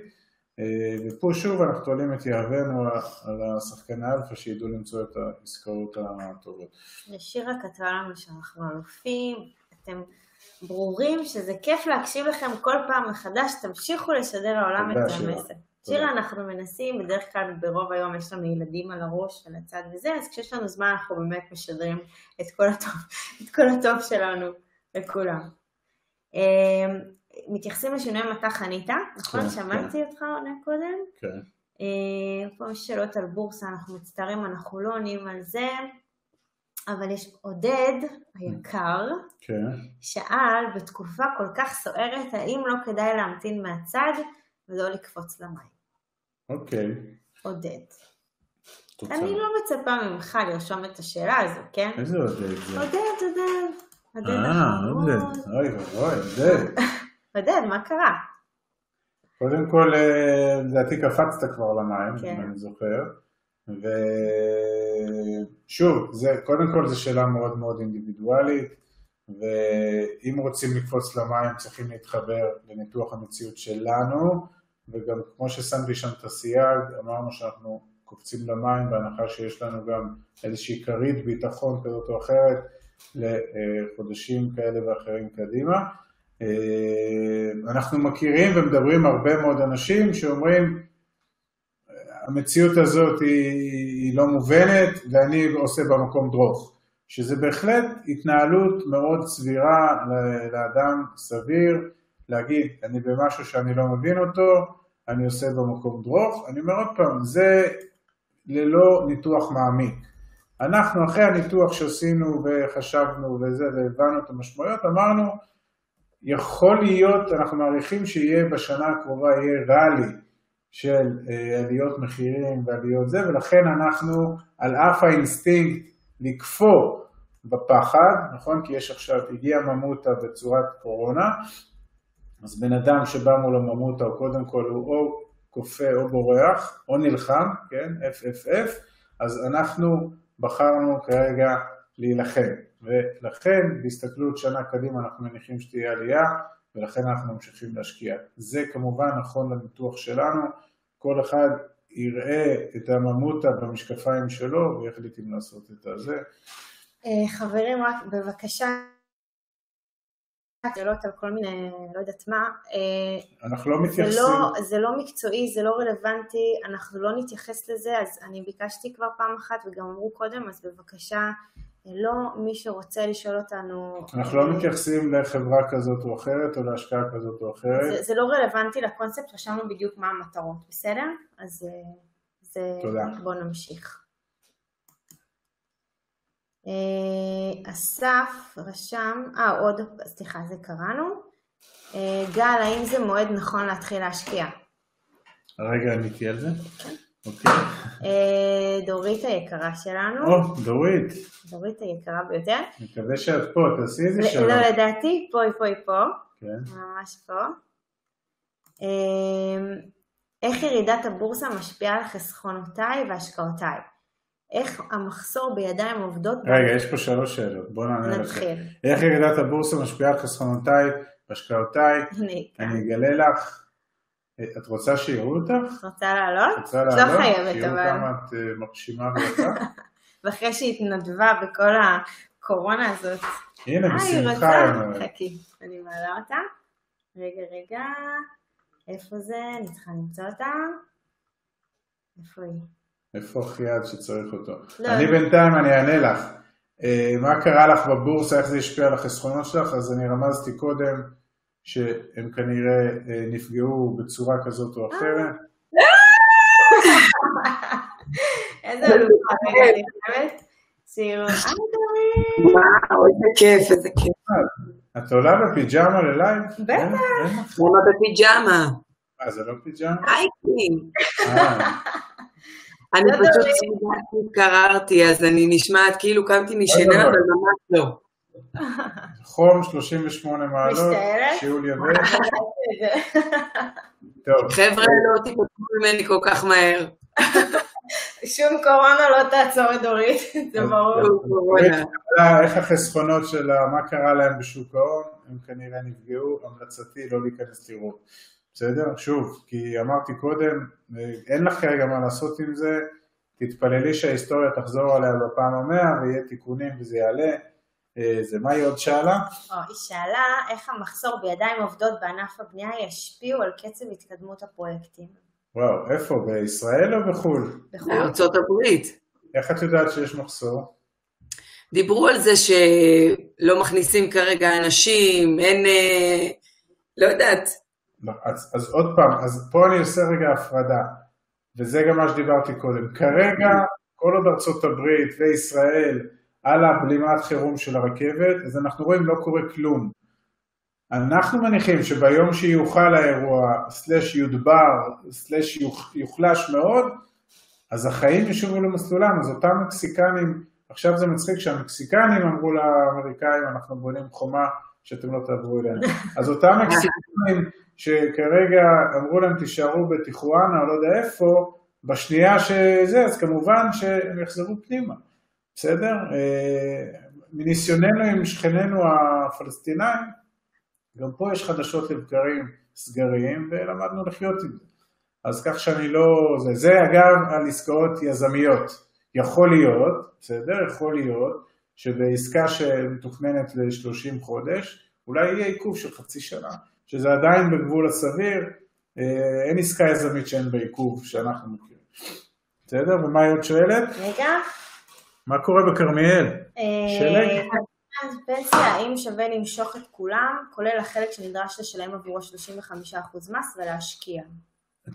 ופה שוב אנחנו תולים את יהבנו על השחקני אלפא שידעו למצוא את העסקאות הטובות. שירה כתבה לנו שאנחנו אלופים, אתם ברורים שזה כיף להקשיב לכם כל פעם מחדש, תמשיכו לשדר לעולם את המסר. שירה, אנחנו מנסים, בדרך כלל ברוב היום יש לנו ילדים על הראש ועל הצד וזה, אז כשיש לנו זמן אנחנו באמת משדרים את כל הטוב, את כל הטוב שלנו לכולם. אמ, מתייחסים לשינוי מטח חניתה, נכון? כן, שמעתי כן. אותך עונה קודם? כן. אמ, פה יש שאלות על בורסה, אנחנו מצטערים, אנחנו לא עונים על זה. אבל יש עודד היקר, כן. שאל בתקופה כל כך סוערת, האם לא כדאי להמתין מהצד ולא לקפוץ למים? אוקיי. עודד. תוצא. אני לא מצפה ממך לרשום את השאלה הזו, כן? איזה עודד זה? עודד, עודד. אה, עודד. אוי ואבוי, עודד. עודד, מה קרה? קודם כל, אה, לדעתי קפצת כבר למים, כן. אם אני זוכר. ושוב, זה, קודם כל זו שאלה מאוד מאוד אינדיבידואלית, ואם רוצים לקפוץ למים צריכים להתחבר לניתוח המציאות שלנו, וגם כמו ששמתי שם את הסייג, אמרנו שאנחנו קופצים למים בהנחה שיש לנו גם איזושהי כרית ביטחון כזאת או אחרת לחודשים כאלה ואחרים קדימה. אנחנו מכירים ומדברים הרבה מאוד אנשים שאומרים המציאות הזאת היא, היא לא מובנת ואני עושה במקום דרוך, שזה בהחלט התנהלות מאוד סבירה לאדם סביר להגיד אני במשהו שאני לא מבין אותו, אני עושה במקום דרוך, אני אומר עוד פעם, זה ללא ניתוח מעמיק. אנחנו אחרי הניתוח שעשינו וחשבנו וזה והבנו את המשמעויות, אמרנו יכול להיות, אנחנו מעריכים שיהיה בשנה הקרובה יהיה ראלי של אה, עליות מחירים ועליות זה, ולכן אנחנו על אף האינסטינקט לקפוא בפחד, נכון? כי יש עכשיו, הגיע ממוטה בצורת קורונה, אז בן אדם שבא מול הממוטה הוא קודם כל הוא או כופה או בורח, או נלחם, כן? FFF, אז אנחנו בחרנו כרגע להילחם, ולכן בהסתכלות שנה קדימה אנחנו מניחים שתהיה עלייה, ולכן אנחנו ממשיכים להשקיע. זה כמובן נכון לניתוח שלנו, כל אחד יראה את הממותה במשקפיים שלו ויחליט אם לעשות את הזה. אה, חברים, רק בבקשה, שאלות על כל מיני, לא יודעת מה. אה, אנחנו לא מתייחסים. זה לא, זה לא מקצועי, זה לא רלוונטי, אנחנו לא נתייחס לזה, אז אני ביקשתי כבר פעם אחת וגם אמרו קודם, אז בבקשה לא מי שרוצה לשאול אותנו... אנחנו לא מתייחסים לחברה כזאת או אחרת או להשקעה כזאת או אחרת. זה, זה לא רלוונטי לקונספט, רשמנו בדיוק מה המטרות, בסדר? אז אה, זה... תודה. בואו נמשיך. אה, אסף רשם, אה עוד, סליחה, זה קראנו. אה, גל, האם זה מועד נכון להתחיל להשקיע? רגע, עניתי על זה? אוקיי. אה, דורית היקרה שלנו, או, דורית, דורית היקרה ביותר. מקווה שאת פה, תעשי איזה שלום. לא, לדעתי, פה היא פה היא פה, כן. ממש פה. אה, איך ירידת הבורסה משפיעה על חסכונותיי והשקעותיי? איך המחסור בידיים עובדות... רגע, יש פה שלוש שאלות, בואו נענה לכם. נתחיל. איך ירידת הבורסה משפיעה על חסכונותיי והשקעותיי? אני אגלה לך. אה, את רוצה שיראו אותך? רוצה לעלות? רוצה לא לעלות? חייבת, שיראו אבל. כמה את אה, מרשימה ויפה? ואחרי שהתנדבה בכל הקורונה הזאת. הנה, אה, היא בשמחה. רוצה? היא אומרת. חכי, אני מעלה אותה. רגע, רגע. איפה זה? אני צריכה למצוא אותה. איפה היא? איפה החייד שצריך אותו? לא. אני בינתיים, אני אענה לך. אה, מה קרה לך בבורסה, איך זה השפיע על החסכונות שלך? אז אני רמזתי קודם שהם כנראה אה, נפגעו בצורה כזאת או אחרת. איזה אלופה, אני דורית. וואו, איזה כיף, איזה כיף. את עולה בפיג'מה ללייב? בטח. למה בפיג'מה? אה, זה לא פיג'מה? הייקי. אה, אני לא פשוט התקררתי, אז אני נשמעת כאילו קמתי משנה, דבר. אבל ממש לא. חום 38 מעלות? שיעול יבש. טוב, חבר'ה, לא תיפגעו ממני כל כך מהר. שום קורונה לא תעצור את דורית, זה ברור. אה, איך החסכונות שלה, מה קרה להם בשוק ההון, הם כנראה נפגעו, המלצתי לא להיכנס לראות. בסדר? שוב, כי אמרתי קודם, אין לך כרגע מה לעשות עם זה, תתפללי שההיסטוריה תחזור עליה בפעם המאה ויהיה תיקונים וזה יעלה. אה, זה מה היא עוד שאלה? או, היא שאלה איך המחסור בידיים עובדות בענף הבנייה ישפיעו על קצב התקדמות הפרויקטים. וואו, איפה? בישראל או בחו"ל? בחו"ל. בארצות הברית. איך את יודעת שיש מחסור? דיברו על זה שלא מכניסים כרגע אנשים, אין... אה, לא יודעת. לא, אז, אז עוד פעם, אז פה אני עושה רגע הפרדה, וזה גם מה שדיברתי קודם. כרגע, כל עוד ארצות הברית וישראל על הבלימת חירום של הרכבת, אז אנחנו רואים לא קורה כלום. אנחנו מניחים שביום שיוחל האירוע, סלש יודבר, סלש יוח- יוחלש מאוד, אז החיים ישובו למסלולם, אז אותם מקסיקנים, עכשיו זה מצחיק שהמקסיקנים אמרו לאמריקאים, אנחנו בונים חומה שאתם לא תעברו אלינו. אז אותם מקסיקנים שכרגע אמרו להם תישארו בטיחואנה או לא יודע איפה, בשנייה שזה, אז כמובן שהם יחזרו פנימה, בסדר? אה, מניסיוננו עם שכנינו הפלסטינאים, גם פה יש חדשות לבקרים סגרים ולמדנו לחיות עם זה. אז כך שאני לא... זה, זה אגב על עסקאות יזמיות. יכול להיות, בסדר? יכול להיות שבעסקה שמתוכננת ל-30 חודש, אולי יהיה עיכוב של חצי שנה, שזה עדיין בגבול הסביר, אה, אין עסקה יזמית שאין בה עיכוב שאנחנו מכירים. בסדר? ומה היא עוד שואלת? רגע. מה קורה בכרמיאל? אה, שלג? אז פנסיה, האם שווה למשוך את כולם, כולל החלק שנדרש לשלם עבורו 35% מס ולהשקיע?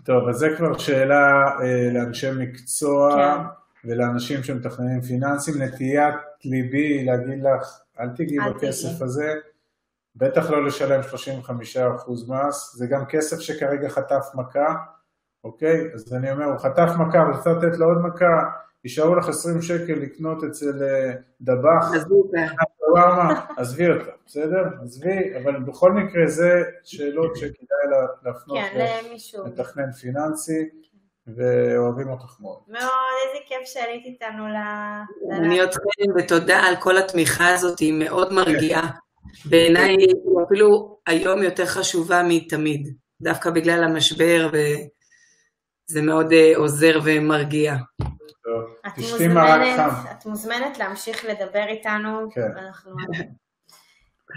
טוב, אז זה כבר שאלה אה, לאנשי מקצוע כן. ולאנשים שמתכננים פיננסים. נטיית ליבי להגיד לך, אל תיגעי אל בכסף. הזה, בטח לא לשלם 35% מס, זה גם כסף שכרגע חטף מכה, אוקיי? אז אני אומר, הוא חטף מכה, רוצה לתת לו עוד מכה, יישארו לך 20 שקל לקנות אצל אה, דבח, עזבי אותה, בסדר? עזבי, אבל בכל מקרה זה שאלות שכדאי לה- להפנות כן. מתכנן פיננסי, ואוהבים אותך מאוד. מאוד, איזה כיף שעלית איתנו ל... אני אתכם, ותודה על כל התמיכה הזאת, היא מאוד מרגיעה. בעיניי היא אפילו היום יותר חשובה מתמיד, דווקא בגלל המשבר, וזה מאוד אה, עוזר ומרגיע. תשתי מרק חם. את מוזמנת להמשיך לדבר איתנו. כן.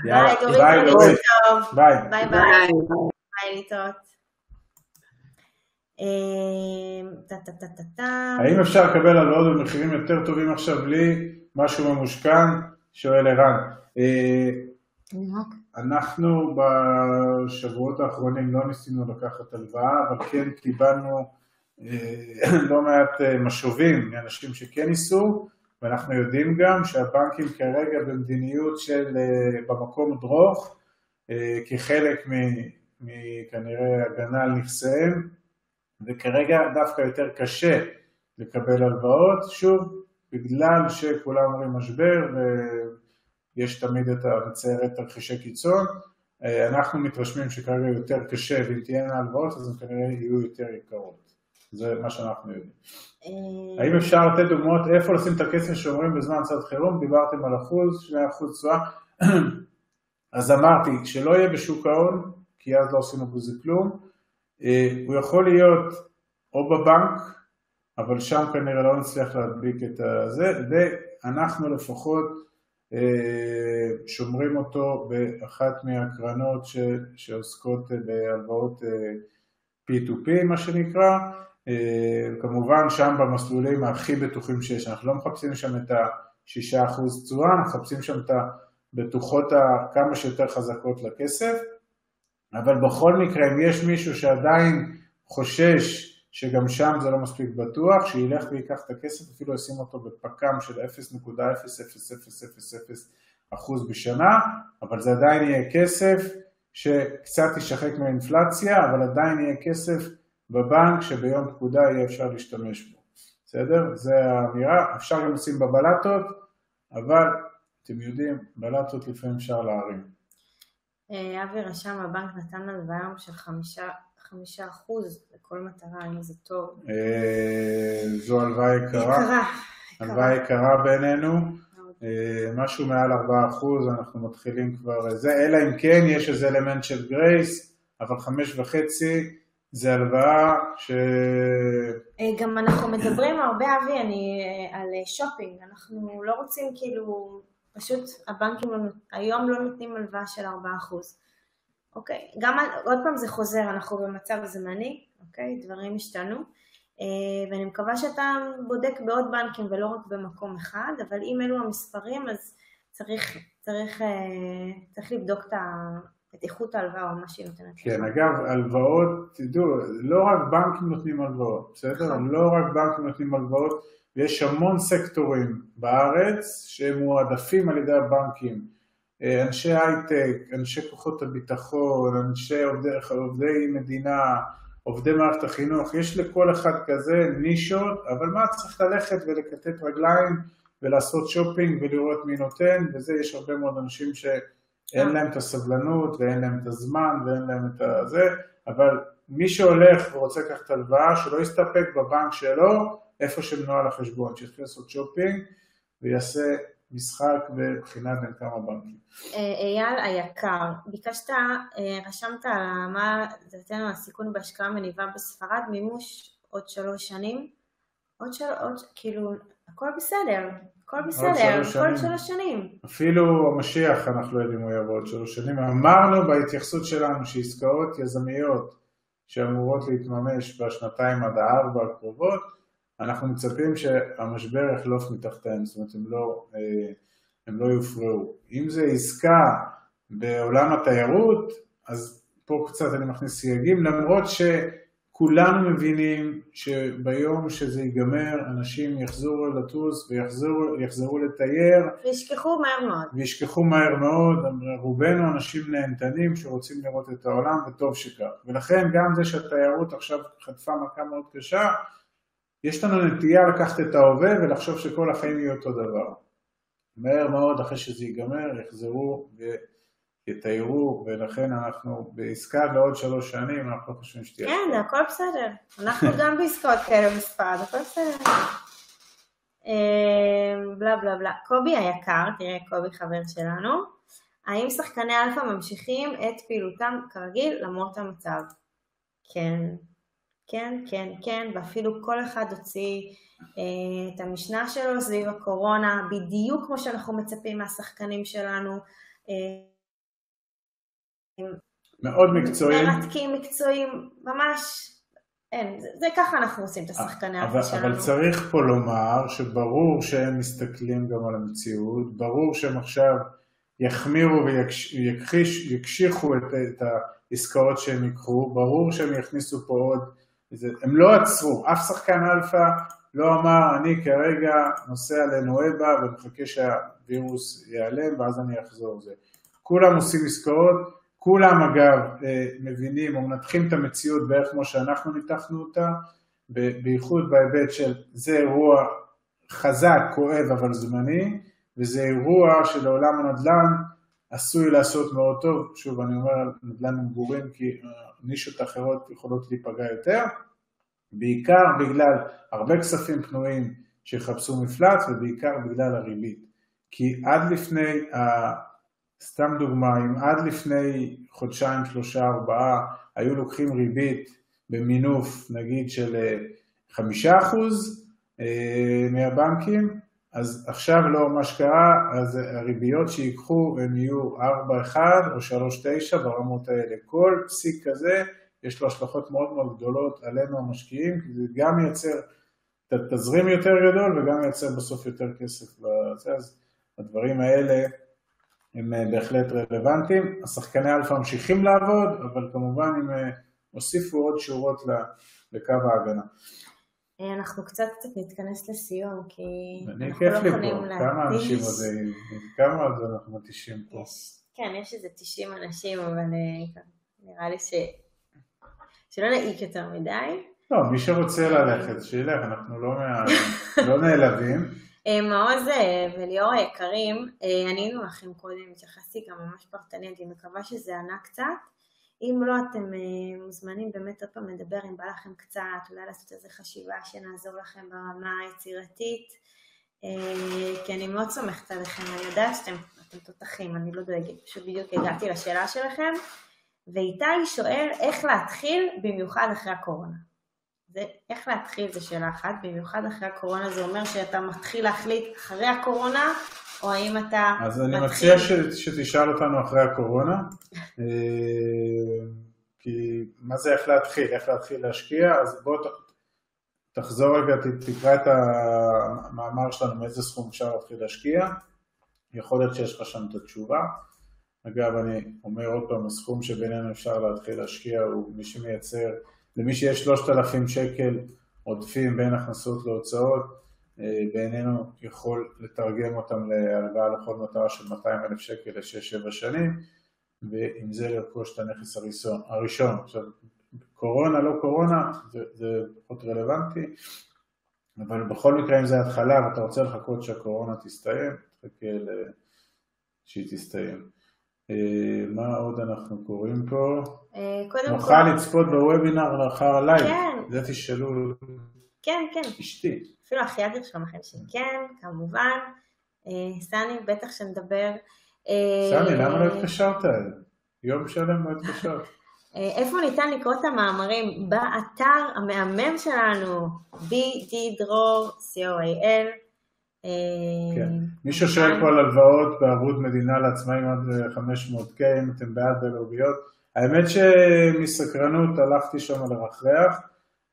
ביי, דורית, ביי. ביי. ביי ביי. להתראות. טה טה. האם אפשר לקבל הלוואות במחירים יותר טובים עכשיו בלי משהו ממושכן? שואל ערן. אה, אנחנו בשבועות האחרונים לא ניסינו לקחת הלוואה, אבל כן קיבלנו לא מעט אה, משובים מאנשים שכן ניסו, ואנחנו יודעים גם שהבנקים כרגע במדיניות של אה, במקום דרוך, אה, כחלק מכנראה הגנה על נכסיהם, וכרגע דווקא יותר קשה לקבל הלוואות, שוב, בגלל שכולם אומרים משבר ויש תמיד את המציירת תרחישי קיצון, אה, אנחנו מתרשמים שכרגע יותר קשה ואם תהיינה הלוואות אז הן כנראה יהיו יותר יקרות. זה מה שאנחנו יודעים. אה, האם אפשר לתת דוגמאות איפה לשים את הכסף שאומרים בזמן צד חירום? דיברתם על אחוז, שני אחוז תשואה. אז אמרתי, שלא יהיה בשוק ההון, כי אז לא עשינו בזה כלום. אה, הוא יכול להיות או בבנק, אבל שם כנראה לא נצליח להדביק את הזה, ואנחנו לפחות אה, שומרים אותו באחת מהקרנות ש, שעוסקות בהלוואות P2P מה שנקרא, כמובן שם במסלולים הכי בטוחים שיש, אנחנו לא מחפשים שם את ה-6% תשואה, אנחנו מחפשים שם את הבטוחות הכמה שיותר חזקות לכסף, אבל בכל מקרה אם יש מישהו שעדיין חושש שגם שם זה לא מספיק בטוח, שילך ויקח את הכסף, אפילו ישים אותו בפק"ם של 0.0000% בשנה, אבל זה עדיין יהיה כסף שקצת יישחק מהאינפלציה, אבל עדיין יהיה כסף בבנק שביום פקודה יהיה אפשר להשתמש בו. בסדר? זה האמירה, אפשר גם לשים בבלטות, אבל אתם יודעים, בלטות לפעמים אפשר להרים. אה, אבי רשם, הבנק נתן הלוואה של חמישה, חמישה אחוז לכל מטרה, אם זה טוב. אה, זו הלוואה יקרה. הלוואה יקרה בינינו. אה, משהו מעל 4% אנחנו מתחילים כבר זה, אלא אם כן יש איזה אלמנט של גרייס, אבל חמש וחצי זה הלוואה ש... אה, גם אנחנו מדברים הרבה, אבי, אני, אה, על שופינג, אנחנו לא רוצים כאילו, פשוט הבנקים לא היום לא נותנים הלוואה של 4%. אוקיי, גם, עוד פעם זה חוזר, אנחנו במצב זמני, אוקיי, דברים השתנו. אה, ואני מקווה שאתה בודק בעוד בנקים ולא רק במקום אחד, אבל אם אלו המספרים אז צריך, צריך, צריך לבדוק את ה... את איכות ההלוואה או מה שהיא נותנת. כן, אגב, הלוואות, תדעו, לא רק בנקים נותנים הלוואות, בסדר? נכון. לא רק בנקים נותנים הלוואות, יש המון סקטורים בארץ שהם מועדפים על ידי הבנקים. אה, אנשי הייטק, אנשי כוחות הביטחון, אנשי עובדי, עובדי מדינה, עובדי מערכת החינוך, יש לכל אחד כזה נישות, אבל מה צריך ללכת ולכתת רגליים ולעשות שופינג ולראות מי נותן, וזה יש הרבה מאוד אנשים ש... אין להם את הסבלנות ואין להם את הזמן ואין להם את הזה, אבל מי שהולך ורוצה לקחת הלוואה, שלא יסתפק בבנק שלו, איפה שמנוהל החשבון, שיתחיל לעשות שופינג ויעשה משחק בבחינה בין כמה בנקים. אה, אייל היקר, ביקשת, אה, רשמת על מה לדעתנו הסיכון בהשקעה מניבה בספרד, מימוש עוד שלוש שנים, עוד שלוש, כאילו, הכל בסדר, הכל בסדר, כל שלוש שנים. אפילו המשיח אנחנו לא יודעים הוא יבוא עוד שלוש שנים. אמרנו בהתייחסות שלנו שעסקאות יזמיות שאמורות להתממש בשנתיים עד הארבע הקרובות, אנחנו מצפים שהמשבר יחלוף מתחתיהם, זאת אומרת הם לא, אה, הם לא יופרעו. אם זה עסקה בעולם התיירות, אז פה קצת אני מכניס סייגים, למרות ש... כולנו מבינים שביום שזה ייגמר, אנשים יחזרו לטוס ויחזרו לטייר. וישכחו מהר מאוד. וישכחו מהר מאוד, רובנו אנשים נהנתנים שרוצים לראות את העולם, וטוב שכך. ולכן גם זה שהתיירות עכשיו חטפה מכה מאוד קשה, יש לנו נטייה לקחת את ההווה ולחשוב שכל החיים יהיו אותו דבר. מהר מאוד, אחרי שזה ייגמר, יחזרו ו... יתיירו, ולכן אנחנו בעסקה לעוד שלוש שנים, אנחנו לא חושבים שתהיה... כן, הכל בסדר. אנחנו גם בעסקאות כאלה מספרד, הכל בסדר. אמ, בלה בלה בלה. קובי היקר, תראה קובי חבר שלנו, האם שחקני אלפא ממשיכים את פעילותם כרגיל למרות המצב? כן, כן, כן, כן, ואפילו כל אחד הוציא אה, את המשנה שלו סביב הקורונה, בדיוק כמו שאנחנו מצפים מהשחקנים שלנו. אה, מאוד מקצועיים. מרתקים, מקצועיים, ממש, אין, זה, זה ככה אנחנו עושים את השחקני אלפא, שלנו. אבל צריך פה לומר שברור שהם מסתכלים גם על המציאות, ברור שהם עכשיו יחמירו ויקשיחו את, את העסקאות שהם ייקחו, ברור שהם יכניסו פה עוד, זה, הם לא עצרו, אף שחקן אלפא לא אמר, אני כרגע נוסע לנואיבה ומחכה שהווירוס ייעלם ואז אני אחזור. זה. כולם עושים עסקאות, כולם אגב אה, מבינים או מנתחים את המציאות בערך כמו שאנחנו ניתחנו אותה, בייחוד בהיבט של זה אירוע חזק, כואב אבל זמני, וזה אירוע שלעולם הנדל"ן עשוי לעשות מאוד טוב, שוב אני אומר על נדל"ן מגורים כי אה, נישות אחרות יכולות להיפגע יותר, בעיקר בגלל הרבה כספים פנויים שיחפשו מפלט ובעיקר בגלל הריבית. כי עד לפני, סתם דוגמה, אם עד לפני חודשיים, שלושה, ארבעה היו לוקחים ריבית במינוף נגיד של אה, חמישה אחוז אה, מהבנקים, אז עכשיו לא מה שקרה, אז הריביות שיקחו הם יהיו 4.1 או 3.9 ברמות האלה. כל פסיק כזה יש לו השלכות מאוד מאוד גדולות עלינו המשקיעים, כי זה גם מייצר תזרים יותר גדול וגם מייצר בסוף יותר כסף אז הדברים האלה הם אה, בהחלט רלוונטיים. השחקני אלפא ממשיכים לעבוד, אבל כמובן הם אה, הוסיפו עוד שורות לקו ההגנה. אה, אנחנו קצת קצת נתכנס לסיום, כי אנחנו לא יכולים להקדיש. כמה אנשים עוד, כמה עוד אנחנו מתישים פה? כן, יש איזה 90 אנשים, אבל נראה לי ש... שלא נעיק יותר מדי. לא, מי שרוצה ללכת, שילך, אנחנו לא, לא נעלבים. אה, מעוז אה, וליאור היקרים, אה, ענינו לכם קודם, התייחסתי גם ממש פרטנית, אני מקווה שזה ענה קצת. אם לא, אתם מוזמנים באמת עוד פעם לדבר אם בא לכם קצת, אולי לעשות איזו חשיבה שנעזור לכם ברמה היצירתית, כי אני מאוד סומכת עליכם, אני יודעת שאתם תותחים, אני לא דואגת, פשוט בדיוק הגעתי לשאלה שלכם. ואיתי שואל איך להתחיל במיוחד אחרי הקורונה. זה, איך להתחיל זה שאלה אחת, במיוחד אחרי הקורונה זה אומר שאתה מתחיל להחליט אחרי הקורונה, או האם אתה אז מתחיל... אז אני מציע ש, שתשאל אותנו אחרי הקורונה, אה, כי מה זה איך להתחיל, איך להתחיל להשקיע, אז בוא תחזור רגע, תקרא את המאמר שלנו, מאיזה סכום אפשר להתחיל להשקיע, יכול להיות שיש לך שם את התשובה. אגב, אני אומר עוד פעם, הסכום שבינינו אפשר להתחיל להשקיע הוא מי שמייצר, למי שיש 3,000 שקל עודפים בין הכנסות להוצאות, אה, בעינינו יכול לתרגם אותם להלוואה לכל מטרה של 200 אלף שקל ל-6-7 שנים, ועם זה לרכוש את הנכס. הראשון. עכשיו, קורונה, לא קורונה, זה, זה פחות רלוונטי, אבל בכל מקרה אם זה התחלה ואתה רוצה לחכות שהקורונה תסתיים, תחכה שהיא תסתיים. אה, מה עוד אנחנו קוראים פה? אה, קודם כל... נוכל לצפות בוובינר לאחר הלייב. כן. זה תשאלו כן, כן. אשתי. אפילו אחיה תרשום לכם שכן, כמובן. אה, סני, בטח שנדבר. סני, למה לא התקשרת? יום שלם לא התקשרת. איפה ניתן לקרוא את המאמרים? באתר המהמם שלנו, BD דרור, co.il. כן. מי ששואל פה על הלוואות בערבות מדינה לעצמאים עד 500K, אם אתם בעד בלוגיות, האמת שמסקרנות הלכתי שם לרחרח.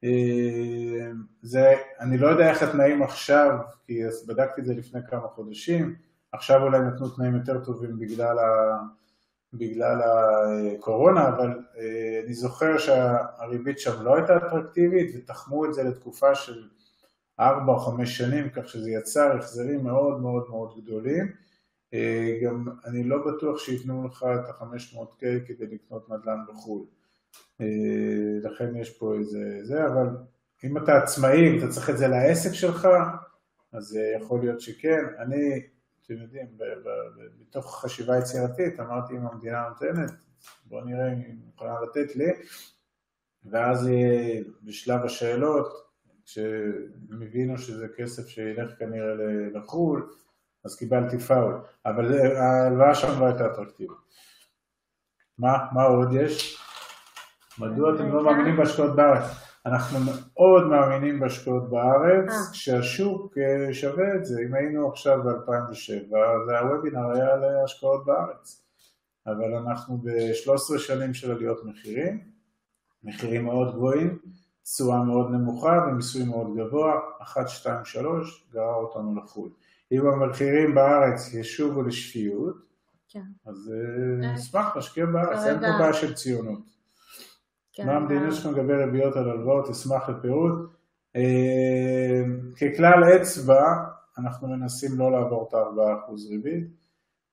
אה, זה, אני לא יודע איך התנאים עכשיו, כי בדקתי את זה לפני כמה חודשים, עכשיו אולי נתנו תנאים יותר טובים בגלל, ה, בגלל הקורונה, אבל אה, אני זוכר שהריבית שם לא הייתה אטרקטיבית ותחמו את זה לתקופה של ארבע או חמש שנים, כך שזה יצר החזרים מאוד מאוד מאוד גדולים. אה, גם אני לא בטוח שייתנו לך את ה-500K כדי לקנות נדל"ן בחו"ל. אה, לכן יש פה איזה זה, אבל אם אתה עצמאי, אתה צריך את זה לעסק שלך, אז יכול להיות שכן. אני, אתם יודעים, מתוך חשיבה יצירתית, אמרתי אם המדינה נותנת, בוא נראה אם היא מוכנה לתת לי, ואז בשלב השאלות, כשהם הבינו שזה כסף שילך כנראה לחו"ל, אז קיבלתי פאול, אבל ההלוואה שם לא הייתה אטרקטיבית. מה, מה עוד יש? מדוע אתם לא מאמינים בהשקעות בארץ? אנחנו מאוד מאמינים בהשקעות בארץ, אה. כשהשוק אה, שווה את זה. אם היינו עכשיו ב-2007, והוובינר היה להשקעות בארץ. אבל אנחנו ב-13 שנים של עליות מחירים, מחירים מאוד גבוהים, תשואה מאוד נמוכה ומיסוי מאוד גבוה, 1, 2, 3, גרר אותנו לחו"ל. אם המחירים בארץ ישובו לשפיות, כן. אז אה, אה, נשמח להשקיע בארץ, אין פה בעיה של ציונות. כן, מה המדיניות שלנו לגבי ריביות על הלוואות, אשמח לפירוט. ככלל אצבע, אנחנו מנסים לא לעבור את ה-4% ריבית.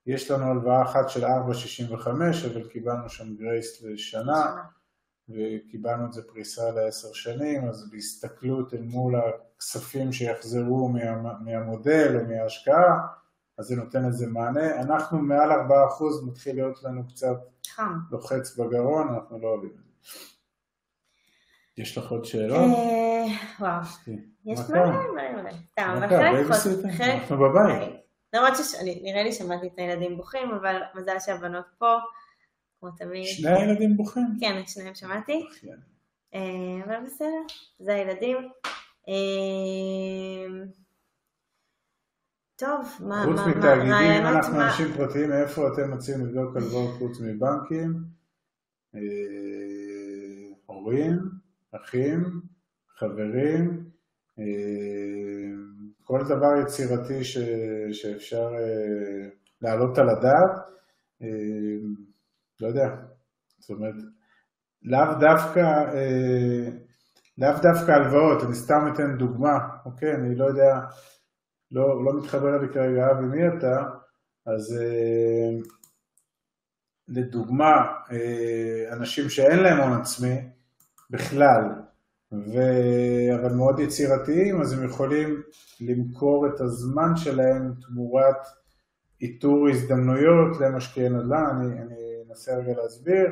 יש לנו הלוואה אחת של 4.65, אבל קיבלנו שם גרייס לשנה, וקיבלנו את זה פריסה לעשר שנים, אז בהסתכלות אל מול הכספים שיחזרו מה, מהמודל או מההשקעה, אז זה נותן לזה מענה. אנחנו מעל 4% מתחיל להיות לנו קצת חם. לוחץ בגרון, אנחנו לא אוהבים את זה. יש לך עוד שאלות? אה, וואו, יש מלא מלא מלא. סתם, אנחנו בבית. למרות שנראה לי שמעתי את הילדים בוכים, אבל מזל שהבנות פה, כמו תמיד. שני הילדים בוכים? כן, את שניהם שמעתי. אה, אבל בסדר, זה הילדים. אה, טוב, מה, חוץ מתאגידים, אנחנו אנשים פרטיים, איפה אתם מציעים לבדוק הלוואות חוץ מבנקים? הורים, אחים, חברים, כל דבר יצירתי ש, שאפשר אה, להעלות על הדעת, אה, לא יודע, זאת אומרת, לאו דווקא, אה, לאו דווקא הלוואות, אני סתם אתן דוגמה, אוקיי, אני לא יודע, לא, לא מתחבר לי כרגע. אבי מי אתה, אז לדוגמה, אנשים שאין להם הון עצמי בכלל, ו... אבל מאוד יצירתיים, אז הם יכולים למכור את הזמן שלהם תמורת איתור הזדמנויות למשקיעי נדל"ן, אני, אני אנסה רגע להסביר,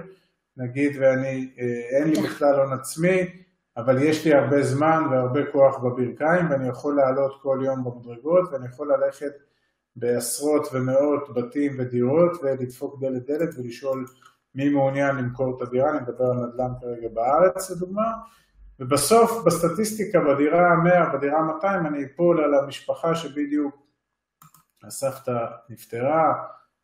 נגיד ואני, אה, אין לי בכלל הון עצמי, אבל יש לי הרבה זמן והרבה כוח בברכיים ואני יכול לעלות כל יום במדרגות ואני יכול ללכת בעשרות ומאות בתים ודירות ולדפוק דלת דלת ולשאול מי מעוניין למכור את הדירה, אני מדבר על נדל"ן כרגע בארץ לדוגמה, ובסוף בסטטיסטיקה בדירה ה-100, בדירה ה-200 אני אפול על המשפחה שבדיוק הסבתא נפטרה,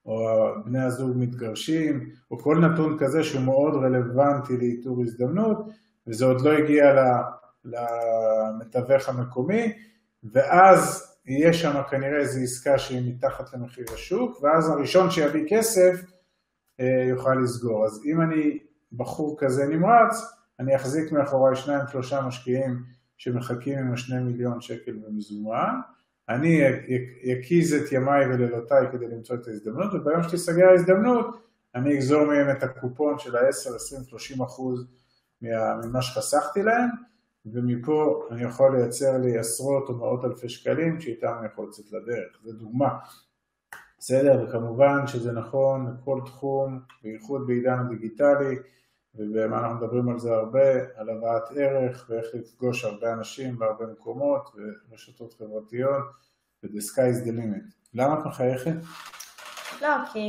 או בני הזוג מתגרשים, או כל נתון כזה שהוא מאוד רלוונטי לאיתור הזדמנות, וזה עוד לא הגיע למתווך המקומי, ואז יהיה שם כנראה איזו עסקה שהיא מתחת למחיר השוק, ואז הראשון שיביא כסף אה, יוכל לסגור. אז אם אני בחור כזה נמרץ, אני אחזיק מאחוריי שניים שלושה משקיעים שמחכים עם השני מיליון שקל במזומן, אני אקיז את ימיי ולילותיי כדי למצוא את ההזדמנות, וביום שתיסגר ההזדמנות אני אגזור מהם את הקופון של ה-10, 20, 30 אחוז ממה שחסכתי להם, ומפה אני יכול לייצר לי עשרות או מאות אלפי שקלים שאיתם אני יכול לצאת לדרך, זו דוגמה. בסדר, וכמובן שזה נכון לכל תחום, בייחוד בעידן הדיגיטלי, אנחנו מדברים על זה הרבה, על הבאת ערך ואיך לפגוש הרבה אנשים בהרבה מקומות ורשתות חברתיות, ו-the sky is the limit. למה את מחייכת? לא, כי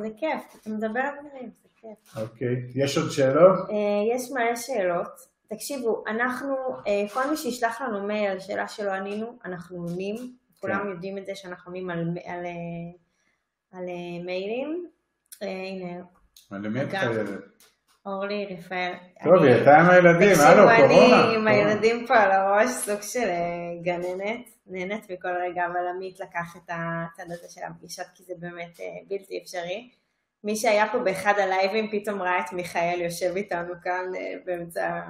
זה כיף, אתה מדבר על דברים, זה כיף. אוקיי, יש עוד שאלות? אה, יש מלא שאלות. תקשיבו, אנחנו, אה, כל מי שישלח לנו מייל על שאלה שלא ענינו, אנחנו עונים. כולם כן. יודעים את זה שאנחנו עונים על, על, אה, על מיילים. הנה, את חייבת? אורלי רפאל. טוב, היא הייתה עם הילדים, הלו, קורונה. אני עם הילדים פה על הראש, סוג של אה, גננת, נהנית מכל רגע, אבל עמית לקח את הצד הזה של הפגישות, כי זה באמת אה, בלתי אפשרי. מי שהיה פה באחד הלייבים פתאום ראה את מיכאל יושב איתנו כאן אה, באמצע...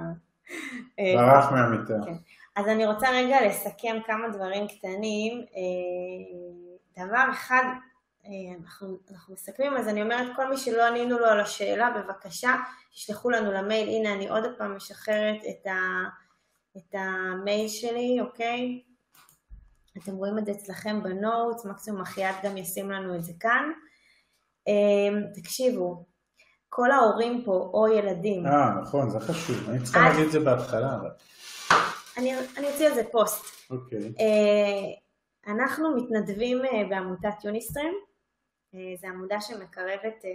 ברח מהמיטה. כן. אז אני רוצה רגע לסכם כמה דברים קטנים. דבר אחד, אנחנו, אנחנו מסכמים, אז אני אומרת, כל מי שלא ענינו לו על השאלה, בבקשה, תשלחו לנו למייל, הנה אני עוד פעם משחררת את, ה, את המייל שלי, אוקיי? אתם רואים את זה אצלכם בנוטס, מקסימום אחייד גם ישים לנו את זה כאן. אה, תקשיבו, כל ההורים פה, או ילדים. אה, נכון, זה חשוב, אני צריכה להגיד את זה בהתחלה. אבל... אני, אני אוציא על זה פוסט. אוקיי. אה, אנחנו מתנדבים בעמותת יוניסטרם, אה, זה עמודה שמקרבת אה,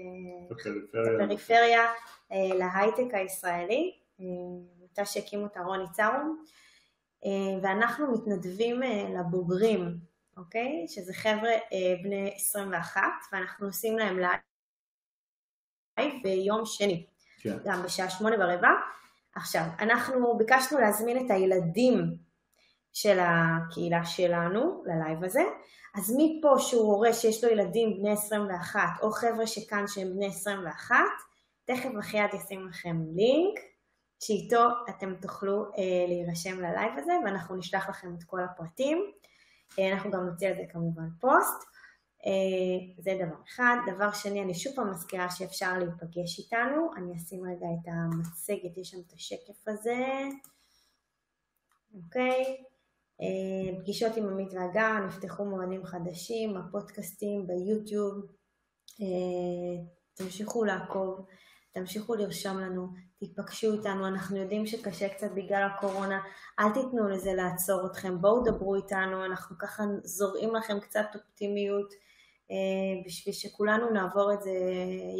את הפריפריה אה, להייטק הישראלי, עמותה שהקים אותה רוני צרום, ואנחנו מתנדבים לבוגרים, אוקיי? שזה חבר'ה בני 21, ואנחנו עושים להם לייב ביום שני, כן. גם בשעה שמונה ורבע. עכשיו, אנחנו ביקשנו להזמין את הילדים של הקהילה שלנו ללייב הזה, אז מי פה שהוא הורה שיש לו ילדים בני 21, או חבר'ה שכאן שהם בני 21, תכף אחייד ישים לכם לינק, שאיתו אתם תוכלו אה, להירשם ללייב הזה, ואנחנו נשלח לכם את כל הפרטים. אה, אנחנו גם נוציא על זה כמובן פוסט. אה, זה דבר אחד. דבר שני, אני שוב פעם מזכירה שאפשר להיפגש איתנו. אני אשים רגע את המצגת, יש שם את השקף הזה. אוקיי. אה, פגישות עם עמית והגר, נפתחו מועדים חדשים, הפודקאסטים ביוטיוב. אה, תמשיכו לעקוב, תמשיכו לרשום לנו, תיפגשו איתנו, אנחנו יודעים שקשה קצת בגלל הקורונה, אל תיתנו לזה לעצור אתכם, בואו דברו איתנו, אנחנו ככה זורעים לכם קצת אופטימיות אה, בשביל שכולנו נעבור את זה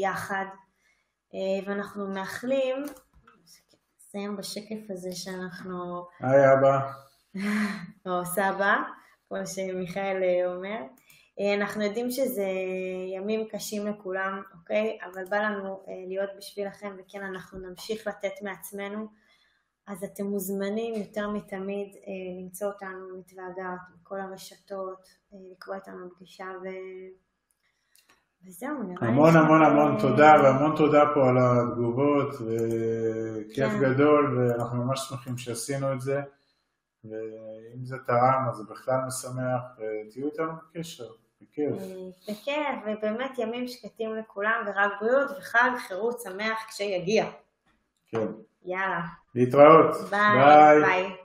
יחד, ואנחנו מאחלים, נסיים בשקף הזה שאנחנו... היי אבא. או סבא, כמו שמיכאל אומר. אה, אנחנו יודעים שזה ימים קשים לכולם, אוקיי? אבל בא לנו אה, להיות בשבילכם, וכן, אנחנו נמשיך לתת מעצמנו. אז אתם מוזמנים יותר מתמיד אה, למצוא אותנו מתווה הגת בכל הרשתות, לקבוע איתנו פגישה ו... וזהו, נראה לי... המון המון המון תודה, והמון תודה פה על התגובות, וכיף כן. גדול, ואנחנו ממש שמחים שעשינו את זה. ואם זה טעם אז זה בכלל משמח, ותהיו איתנו בקשר. בכיף. בכיף, ובאמת ימים שקטים לכולם, ורק בריאות וחג חירות שמח כשיגיע. כן. יאללה. להתראות. ביי. ביי.